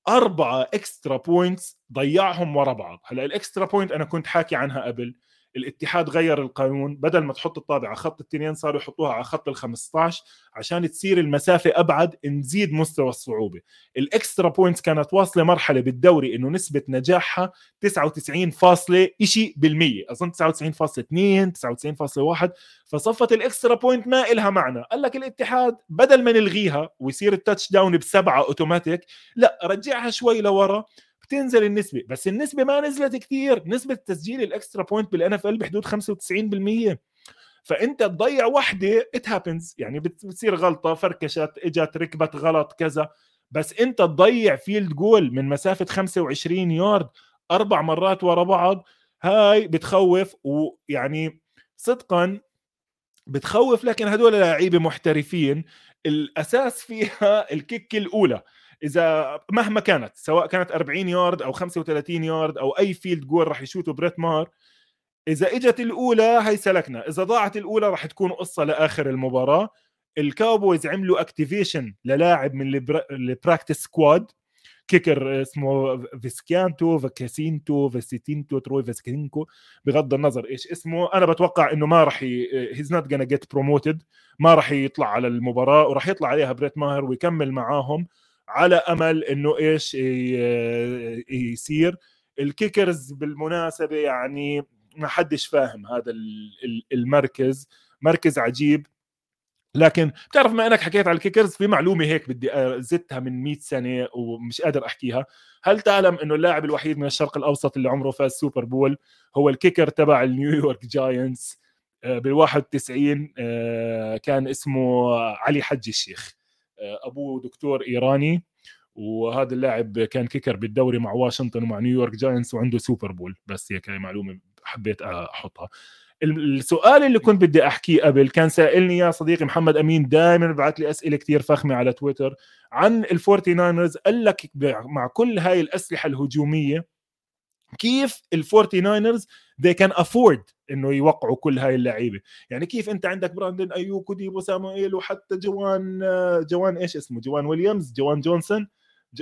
أربعة extra points ضيعهم ورا بعض. هلأ ال extra point أنا كنت حاكي عنها قبل. الاتحاد غير القانون بدل ما تحط الطابة على خط التنتين صاروا يحطوها على خط ال 15 عشان تصير المسافة أبعد نزيد مستوى الصعوبة. ال extra points كانت واصلة مرحلة بالدوري إنه نسبة نجاحها 99 فاصلة شيء بالمية اظن 99.2 99.1 فصفت ال extra point ما إلها معنى. قال لك الاتحاد بدل ما نلغيها ويصير ال touchdown بسبعة أوتوماتيك لا رجعها شوي لورا. بتنزل النسبة بس النسبة ما نزلت كثير نسبة تسجيل ال extra point بال NFL بحدود 95% فأنت تضيع وحدة it happens يعني بتصير غلطة فركشت إجت ركبت غلط كذا. بس أنت تضيع field goal من مسافة 25 يارد أربع مرات ورا بعض. هاي بتخوف ويعني صدقا بتخوف لكن هدول لعيبة محترفين. الأساس فيها ال kick الأولى. إذا مهما كانت سواء كانت 40 يارد أو 35 يارد أو أي field goal راح يشوته بريت ماهر إذا إجت الأولى هي سلكنا إذا ضاعت الأولى راح تكون قصة لآخر المباراة. الكاوبويز عملوا activation للاعب من ال practice squad kicker اسمه فيسكانتو فاكاسينتو فيسيتينتو تروي فيسكينكو بغض النظر إيش اسمه أنا بتوقع إنه ما راح he's not gonna get promoted ما راح يطلع على المباراة وراح يطلع عليها بريت ماهر ويكمل معاهم. على أمل إنه إيش يصير. ال kickers بالمناسبة يعني ما حدش فاهم هذا المركز مركز عجيب. لكن بتعرف ما إنك حكيت على ال kickers في معلومة هيك بدي زدتها من 100 سنة ومش قادر أحكيها. هل تعلم إنه اللاعب الوحيد من الشرق الأوسط اللي عمره فاز Super Bowl هو ال kicker تبع النيويورك جاينتس؟ بال 91 كان اسمه علي حج الشيخ. آه، ابوه دكتور إيراني وهذا اللاعب كان kicker بالدوري مع واشنطن ومع نيويورك جاينتس وعنده Super Bowl. بس هيك هي معلومة حبيت أحطها. السؤال اللي كنت بدي أحكيه قبل كان سائلني يا صديقي محمد أمين دائما ببعث لي أسئلة كثير فخمة على تويتر عن الفورتي ناينرز قال لك مع كل هاي الأسلحة الهجومية كيف الفورتي ناينرز they can afford إنه يوقعوا كل هاي اللعيبة. يعني كيف أنت عندك براندن ايوك وديبو سامويل وحتى جوان جوان إيش اسمه؟ جوان ويليامز جوان جونسون.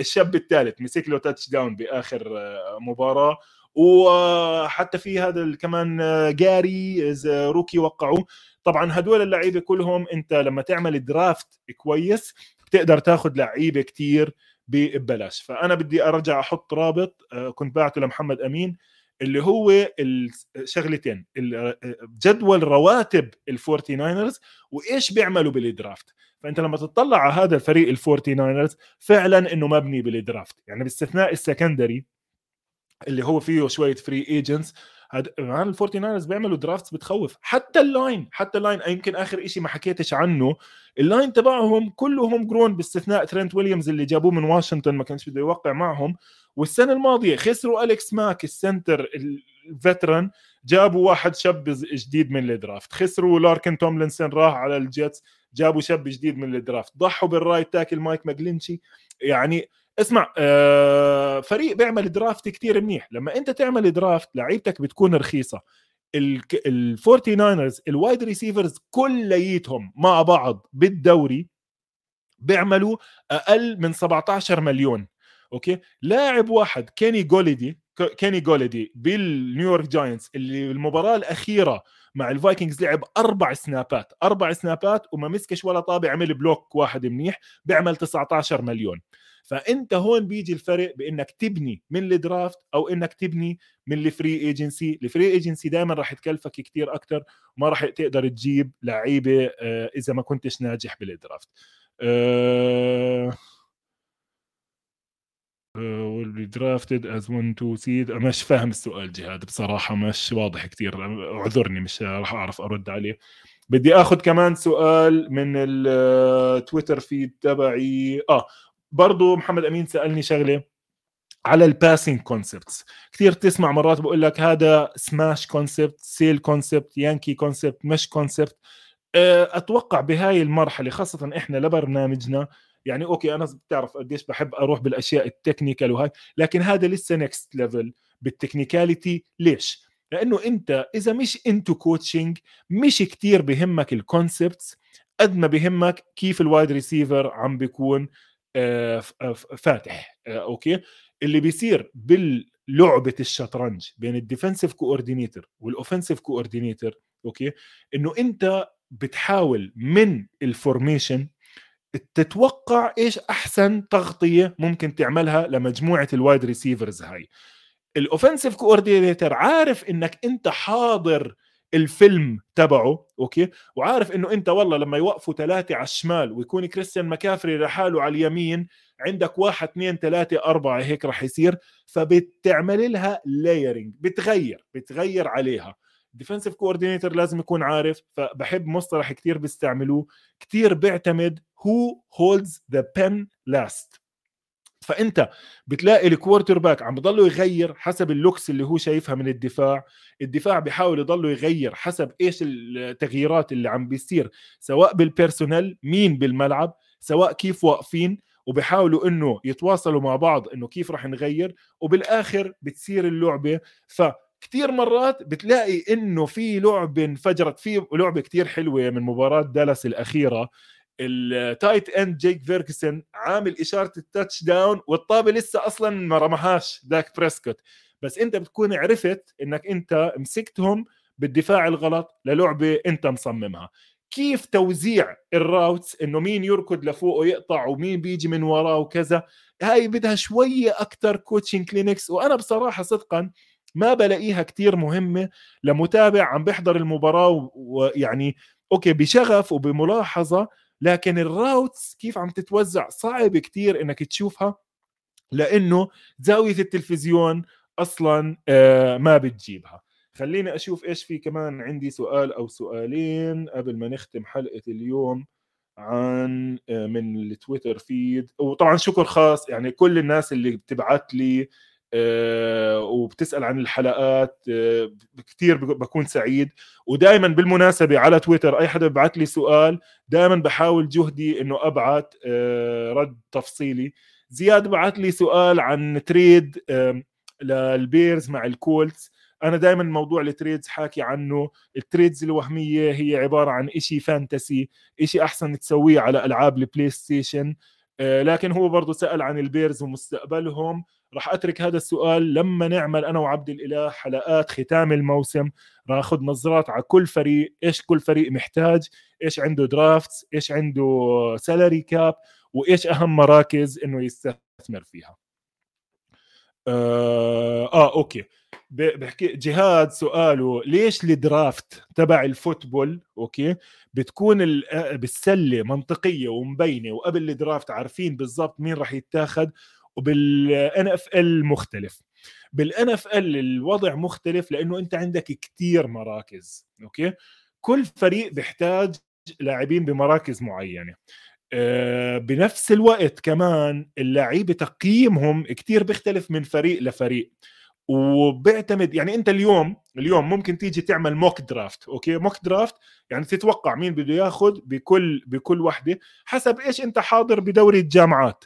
الشاب الثالث مسك له touchdown باخر مباراة. وحتى في هذا كمان جاري rookie وقعوا. طبعا هدول اللعيبة كلهم أنت لما تعمل draft كويس بتقدر تاخذ لعيبة كتير. ببلاش. فأنا بدي أرجع أحط رابط آه، كنت بعته لمحمد أمين اللي هو الشغلتين جدول رواتب الفورتي ناينرز وإيش بيعملوا بال draft فأنت لما تطلع على هذا الفريق الفورتي ناينرز فعلا إنه مبني بال draft يعني باستثناء ال secondary اللي هو فيه شوية free agents هاد الفورتي ناينرز بيعملوا drafts بتخوف. حتى ال line حتى ال line يمكن آخر شيء ما حكيتش عنه. ال line تبعهم كلهم grown باستثناء ترنت ويليامز اللي جابوه من واشنطن ما كانش بده يوقع معهم. والسنة الماضية خسروا أليكس ماك ال center ال veteran جابوا واحد شاب جديد من ال draft خسروا لايكن توملينسون راح على ال Jets جابوا شاب جديد من ال draft ضحوا بال right tackle مايك ماجلينشي يعني اسمع آه فريق بيعمل draft كتير منيح. لما انت تعمل draft لعيبتك بتكون رخيصة. ال Forty Niners ال wide receivers كليتهم مع بعض بالدوري بيعملوا أقل من 17 مليون. okay؟ لاعب واحد كيني جوليدي كيني جوليدي بال New York Giants اللي المباراة الأخيرة مع ال Vikings لعب أربع سنابات. أربع سنابات وما مسكش ولا طابع عمل block واحد منيح بيعمل 19 مليون. فأنت هون بيجي الفرق بإنك تبني من ال draft أو إنك تبني من ال free agency ال free agency دائما راح تكلفك كثير أكثر وما راح تقدر تجيب لعيبة آه، إذا ما كنتش ناجح بال draft. أه drafted as 1 2 seed مش فاهم السؤال جهاد بصراحة مش واضح كثير اعذرني مش راح أعرف أرد عليه. بدي آخذ كمان سؤال من ال Twitter feed تبعي. آه برضو محمد أمين سألني شغلة على ال passing concepts كثير تسمع مرات بقول لك هذا smash concept sail concept Yankee concept مش concept أتوقع بهاي المرحلة خاصة إحنا لبرنامجنا يعني okay أنا بتعرف قديش بحب أروح بالأشياء ال technical وهاي لكن هذا لسه next level بال technicality. ليش؟ لأنه أنت إذا مش into coaching مش كتير بهمك ال concepts قد ما بهمك كيف ال wide receiver عم بيكون فاتح آه، okay؟ اللي بيصير باللعبة الشطرنج بين ال defensive coordinator وال offensive coordinator okay؟ إنه أنت بتحاول من ال formation تتوقع إيش أحسن تغطية ممكن تعملها لمجموعة ال wide receivers هاي. ال offensive coordinator عارف إنك أنت حاضر الفيلم تبعه okay؟ وعارف إنه أنت والله لما يوقفوا ثلاثة على الشمال ويكون كريستيان مكافري لحاله على اليمين عندك واحد اثنين ثلاثة أربعة هيك راح يصير. فبتعمل لها layering بتغير بتغير عليها. defensive coordinator لازم يكون عارف فبحب مصطلح كثير بيستعملوه كثير بيعتمد who holds the pen last فأنت بتلاقي ال quarterback عم بضله يغير حسب ال looks اللي هو شايفها من الدفاع. الدفاع بيحاول يضله يغير حسب إيش التغييرات اللي عم بيصير سواء بال personnel مين بالملعب سواء كيف واقفين وبيحاولوا إنه يتواصلوا مع بعض إنه كيف راح نغير وبالآخر بتصير اللعبة. ف كثير مرات بتلاقي إنه في لعبة انفجرت في لعبة كثير حلوة من مباراة دالاس الأخيرة ال tight end جيك فيرجسون عامل إشارة ال touchdown والطابة لسه أصلا ما رماهاش داك بريسكوت. بس أنت بتكون عرفت إنك أنت مسكتهم بالدفاع الغلط للعبة أنت مصممها. كيف توزيع ال routes إنه مين يركض لفوق ويقطع ومين بيجي من وراه وكذا؟ هاي بدها شوية أكثر coaching clinics وأنا بصراحة صدقا ما بلاقيها كتير مهمة لمتابع عم بيحضر المباراة ويعني okay بشغف وبملاحظة لكن ال routes كيف عم تتوزع صعب كتير إنك تشوفها لأنه زاوية التلفزيون أصلا آه، ما بتجيبها. خليني أشوف إيش في كمان عندي سؤال أو سؤالين قبل ما نختم حلقة اليوم عن آه، من ال Twitter feed. وطبعا شكر خاص يعني كل الناس اللي بتبعت لي وبتسأل عن الحلقات آه، كثير بكون سعيد. ودائما بالمناسبة على تويتر أي حدا ببعث لي سؤال دائما بحاول جهدي إنه أبعث رد تفصيلي. زياد بعث لي سؤال عن trade لل Bears مع ال Colts. أنا دائما موضوع ال trades حاكي عنه. ال trades الوهمية هي عبارة عن إشي fantasy إشي أحسن تسويه على ألعاب ال PlayStation. آه، لكن هو برضه سأل عن ال Bears ومستقبلهم. راح أترك هذا السؤال. لما نعمل أنا وعبد الإله حلقات ختام الموسم راح اخذ نظرات على كل فريق إيش كل فريق محتاج إيش عنده drafts إيش عنده salary cap وإيش أهم مراكز إنه يستثمر فيها. آه, آه okay. بحكي جهاد سؤاله ليش ال draft تبع ال football؟ okay. بتكون آه، بالسلة منطقية ومبينة وقبل ال draft عارفين بالضبط مين راح يتاخذ وبال NFL مختلف. بال NFL الوضع مختلف لأنه أنت عندك كثير مراكز okay؟ كل فريق بيحتاج لاعبين بمراكز معينة. آه، بنفس الوقت كمان اللعيبة تقييمهم كثير بيختلف من فريق لفريق. وبيعتمد يعني أنت اليوم اليوم ممكن تيجي تعمل mock draft okay؟ mock draft يعني تتوقع مين بده ياخذ بكل بكل وحدة حسب إيش أنت حاضر بدوري الجامعات.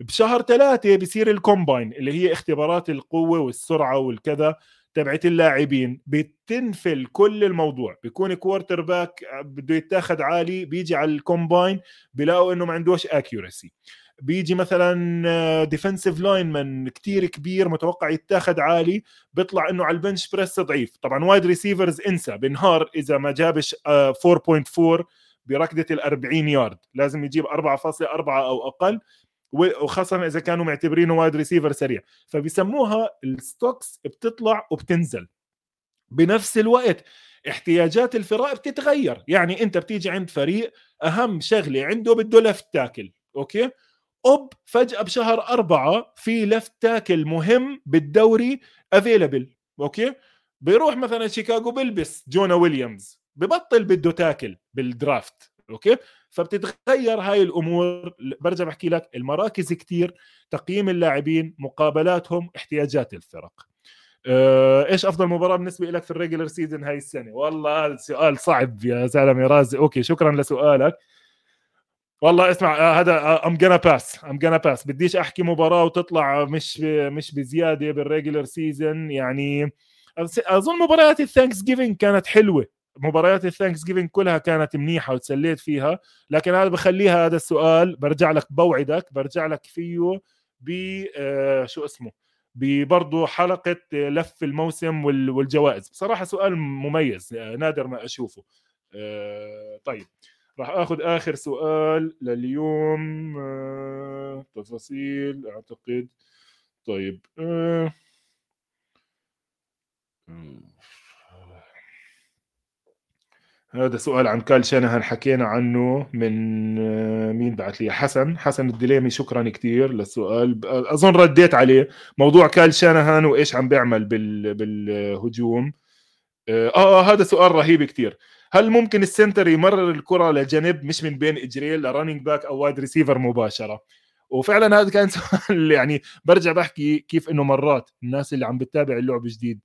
بشهر ثلاثة بصير ال combine اللي هي اختبارات القوة والسرعة والكذا تبعت اللاعبين. بتنفل كل الموضوع. بيكون quarterback بده يتاخذ عالي بيجي على ال combine بيلاقوا إنه ما عندوش accuracy بيجي مثلا defensive lineman كتير كبير متوقع يتاخذ عالي بيطلع إنه على ال bench press ضعيف. طبعا wide receivers انسى. بنهار إذا ما جابش 4.4 بركضه ال 40 يارد لازم يجيب 4.4 أو أقل. وخاصة إذا كانوا معتبرينه wide receiver سريع. فبيسموها ال stocks بتطلع وبتنزل. بنفس الوقت احتياجات الفرق بتتغير. يعني أنت بتيجي عند فريق أهم شغلة عنده بده left tackle okay؟ أوب فجأة بشهر أربعة في left tackle مهم بالدوري available okay؟ بيروح مثلا شيكاغو بيلبس جونا ويليامز ببطل بده tackle بال draft. okay؟ فبتتغير هاي الأمور. برجع بحكي لك المراكز كتير تقييم اللاعبين مقابلاتهم احتياجات الفرق. آه، إيش أفضل مباراة بالنسبة لك في ال regular season هاي السنة؟ والله هذا سؤال صعب يا زلمة رازي. okay شكرا لسؤالك. والله اسمع آه، هذا I'm gonna pass I'm gonna pass بديش أحكي مباراة وتطلع مش مش بزيادة بال regular season يعني أظن مباريات ال Thanksgiving كانت حلوة. مباريات ال Thanksgiving كلها كانت منيحة وتسليت فيها لكن هذا بخليها هذا السؤال برجع لك بوعدك برجع لك فيه ب آه، شو اسمه؟ برضه حلقة لف الموسم والجوائز. بصراحة سؤال مميز آه، نادر ما أشوفه. طيب راح آخذ آخر سؤال لليوم آه، تفاصيل أعتقد. طيب آه. هذا سؤال عن كال شانهان. حكينا عنه من آه، مين بعث لي؟ حسن. حسن الدليمي شكرا كثير للسؤال. أظن رديت عليه. موضوع كال شانهان وإيش عم بيعمل بال بالهجوم. آه, آه هذا سؤال رهيب كثير هل ممكن ال center يمرر الكرة لجنب مش من بين اجريه ل running back أو wide receiver مباشرة؟ وفعلا هذا كان سؤال يعني برجع بحكي كيف إنه مرات الناس اللي عم بتتابع اللعبه جديد.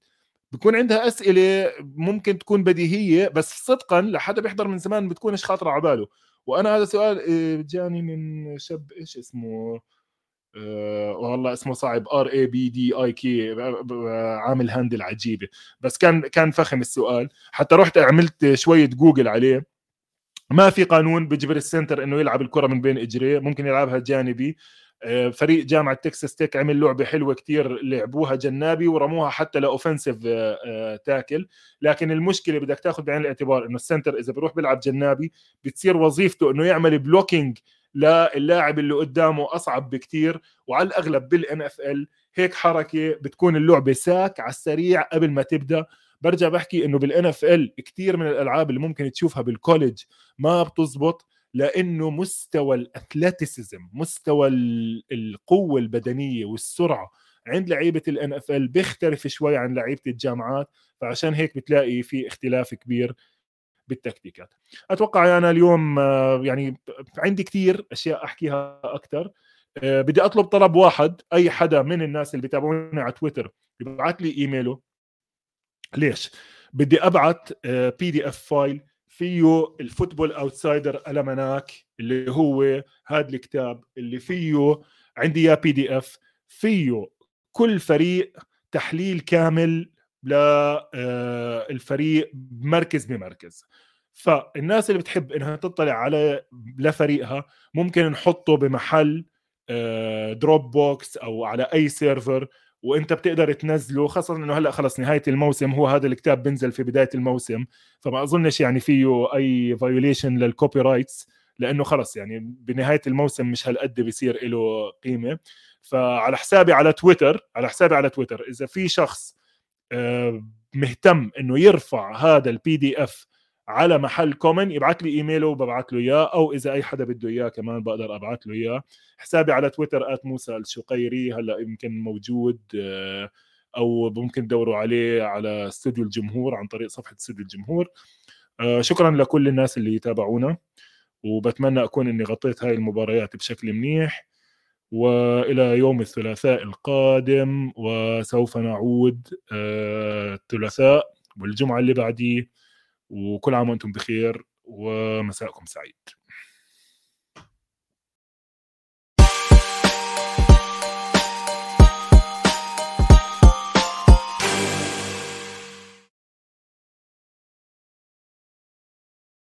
بكون عندها أسئلة ممكن تكون بديهية بس صدقا لحدا بيحضر من زمان بتكونش خاطرة على باله. وأنا هذا سؤال آه، جاني من شاب إيش اسمه؟ أه والله اسمه صعب. R A B D A K عامل handle عجيبة. بس كان كان فخم السؤال. حتى رحت عملت شوية جوجل عليه. ما في قانون بيجبر ال center إنه يلعب الكرة من بين إجريه. ممكن يلعبها جانبي. فريق جامعة Texas Tech عمل لعبة حلوة كتير لعبوها جنابي ورموها حتى ل offensive tackle آه، لكن المشكلة بدك تاخذ بعين الاعتبار إنه ال center إذا بيروح بيلعب جنابي بتصير وظيفته إنه يعمل blocking للاعب اللي قدامه أصعب بكتير. وعلى الأغلب بال NFL هيك حركة بتكون اللعبة sack على السريع قبل ما تبدأ. برجع بحكي إنه بال NFL كثير من الألعاب اللي ممكن تشوفها بال college ما بتزبط. لأنه مستوى ال athleticism مستوى القوة البدنية والسرعة عند لعيبة ال NFL بيختلف شوي عن لعيبة الجامعات فعشان هيك بتلاقي في اختلاف كبير بالتكتيكات. أتوقع أنا اليوم آه، يعني عندي كثير أشياء أحكيها أكثر آه، بدي أطلب طلب واحد أي حدا من الناس اللي بيتابعوني على تويتر يبعث لي إيميله. ليش؟ بدي ابعث PDF file فيه ال Football Outsider Almanac اللي هو هذا الكتاب اللي فيه عندي إياه PDF فيه كل فريق تحليل كامل للفريق آه، مركز بمركز فالناس اللي بتحب إنها تطلع على لفريقها ممكن نحطه بمحل Drop آه، box أو على أي server وانت بتقدر تنزله خاصة إنه هلأ خلص نهاية الموسم هو هذا الكتاب بينزل في بداية الموسم فما أظنش يعني فيه أي violation لل copyrights لأنه خلص يعني بنهاية الموسم مش هالقد بيصير له قيمة. فعلى حسابي على تويتر على حسابي على تويتر إذا في شخص آه، مهتم إنه يرفع هذا ال PDF على محل common يبعث لي ايميله وببعث له إياه أو إذا أي حدا بده إياه كمان بقدر أبعث له إياه. حسابي على تويتر موسى الشقيري هلأ يمكن موجود آه، أو ممكن تدوروا عليه على استوديو الجمهور عن طريق صفحة استوديو الجمهور. آه، شكرا لكل الناس اللي يتابعونا وبتمنى أكون إني غطيت هاي المباريات بشكل منيح. وإلى يوم الثلاثاء القادم وسوف نعود آه، الثلاثاء والجمعة اللي بعديه. وكل عام وأنتم بخير ومساءكم سعيد.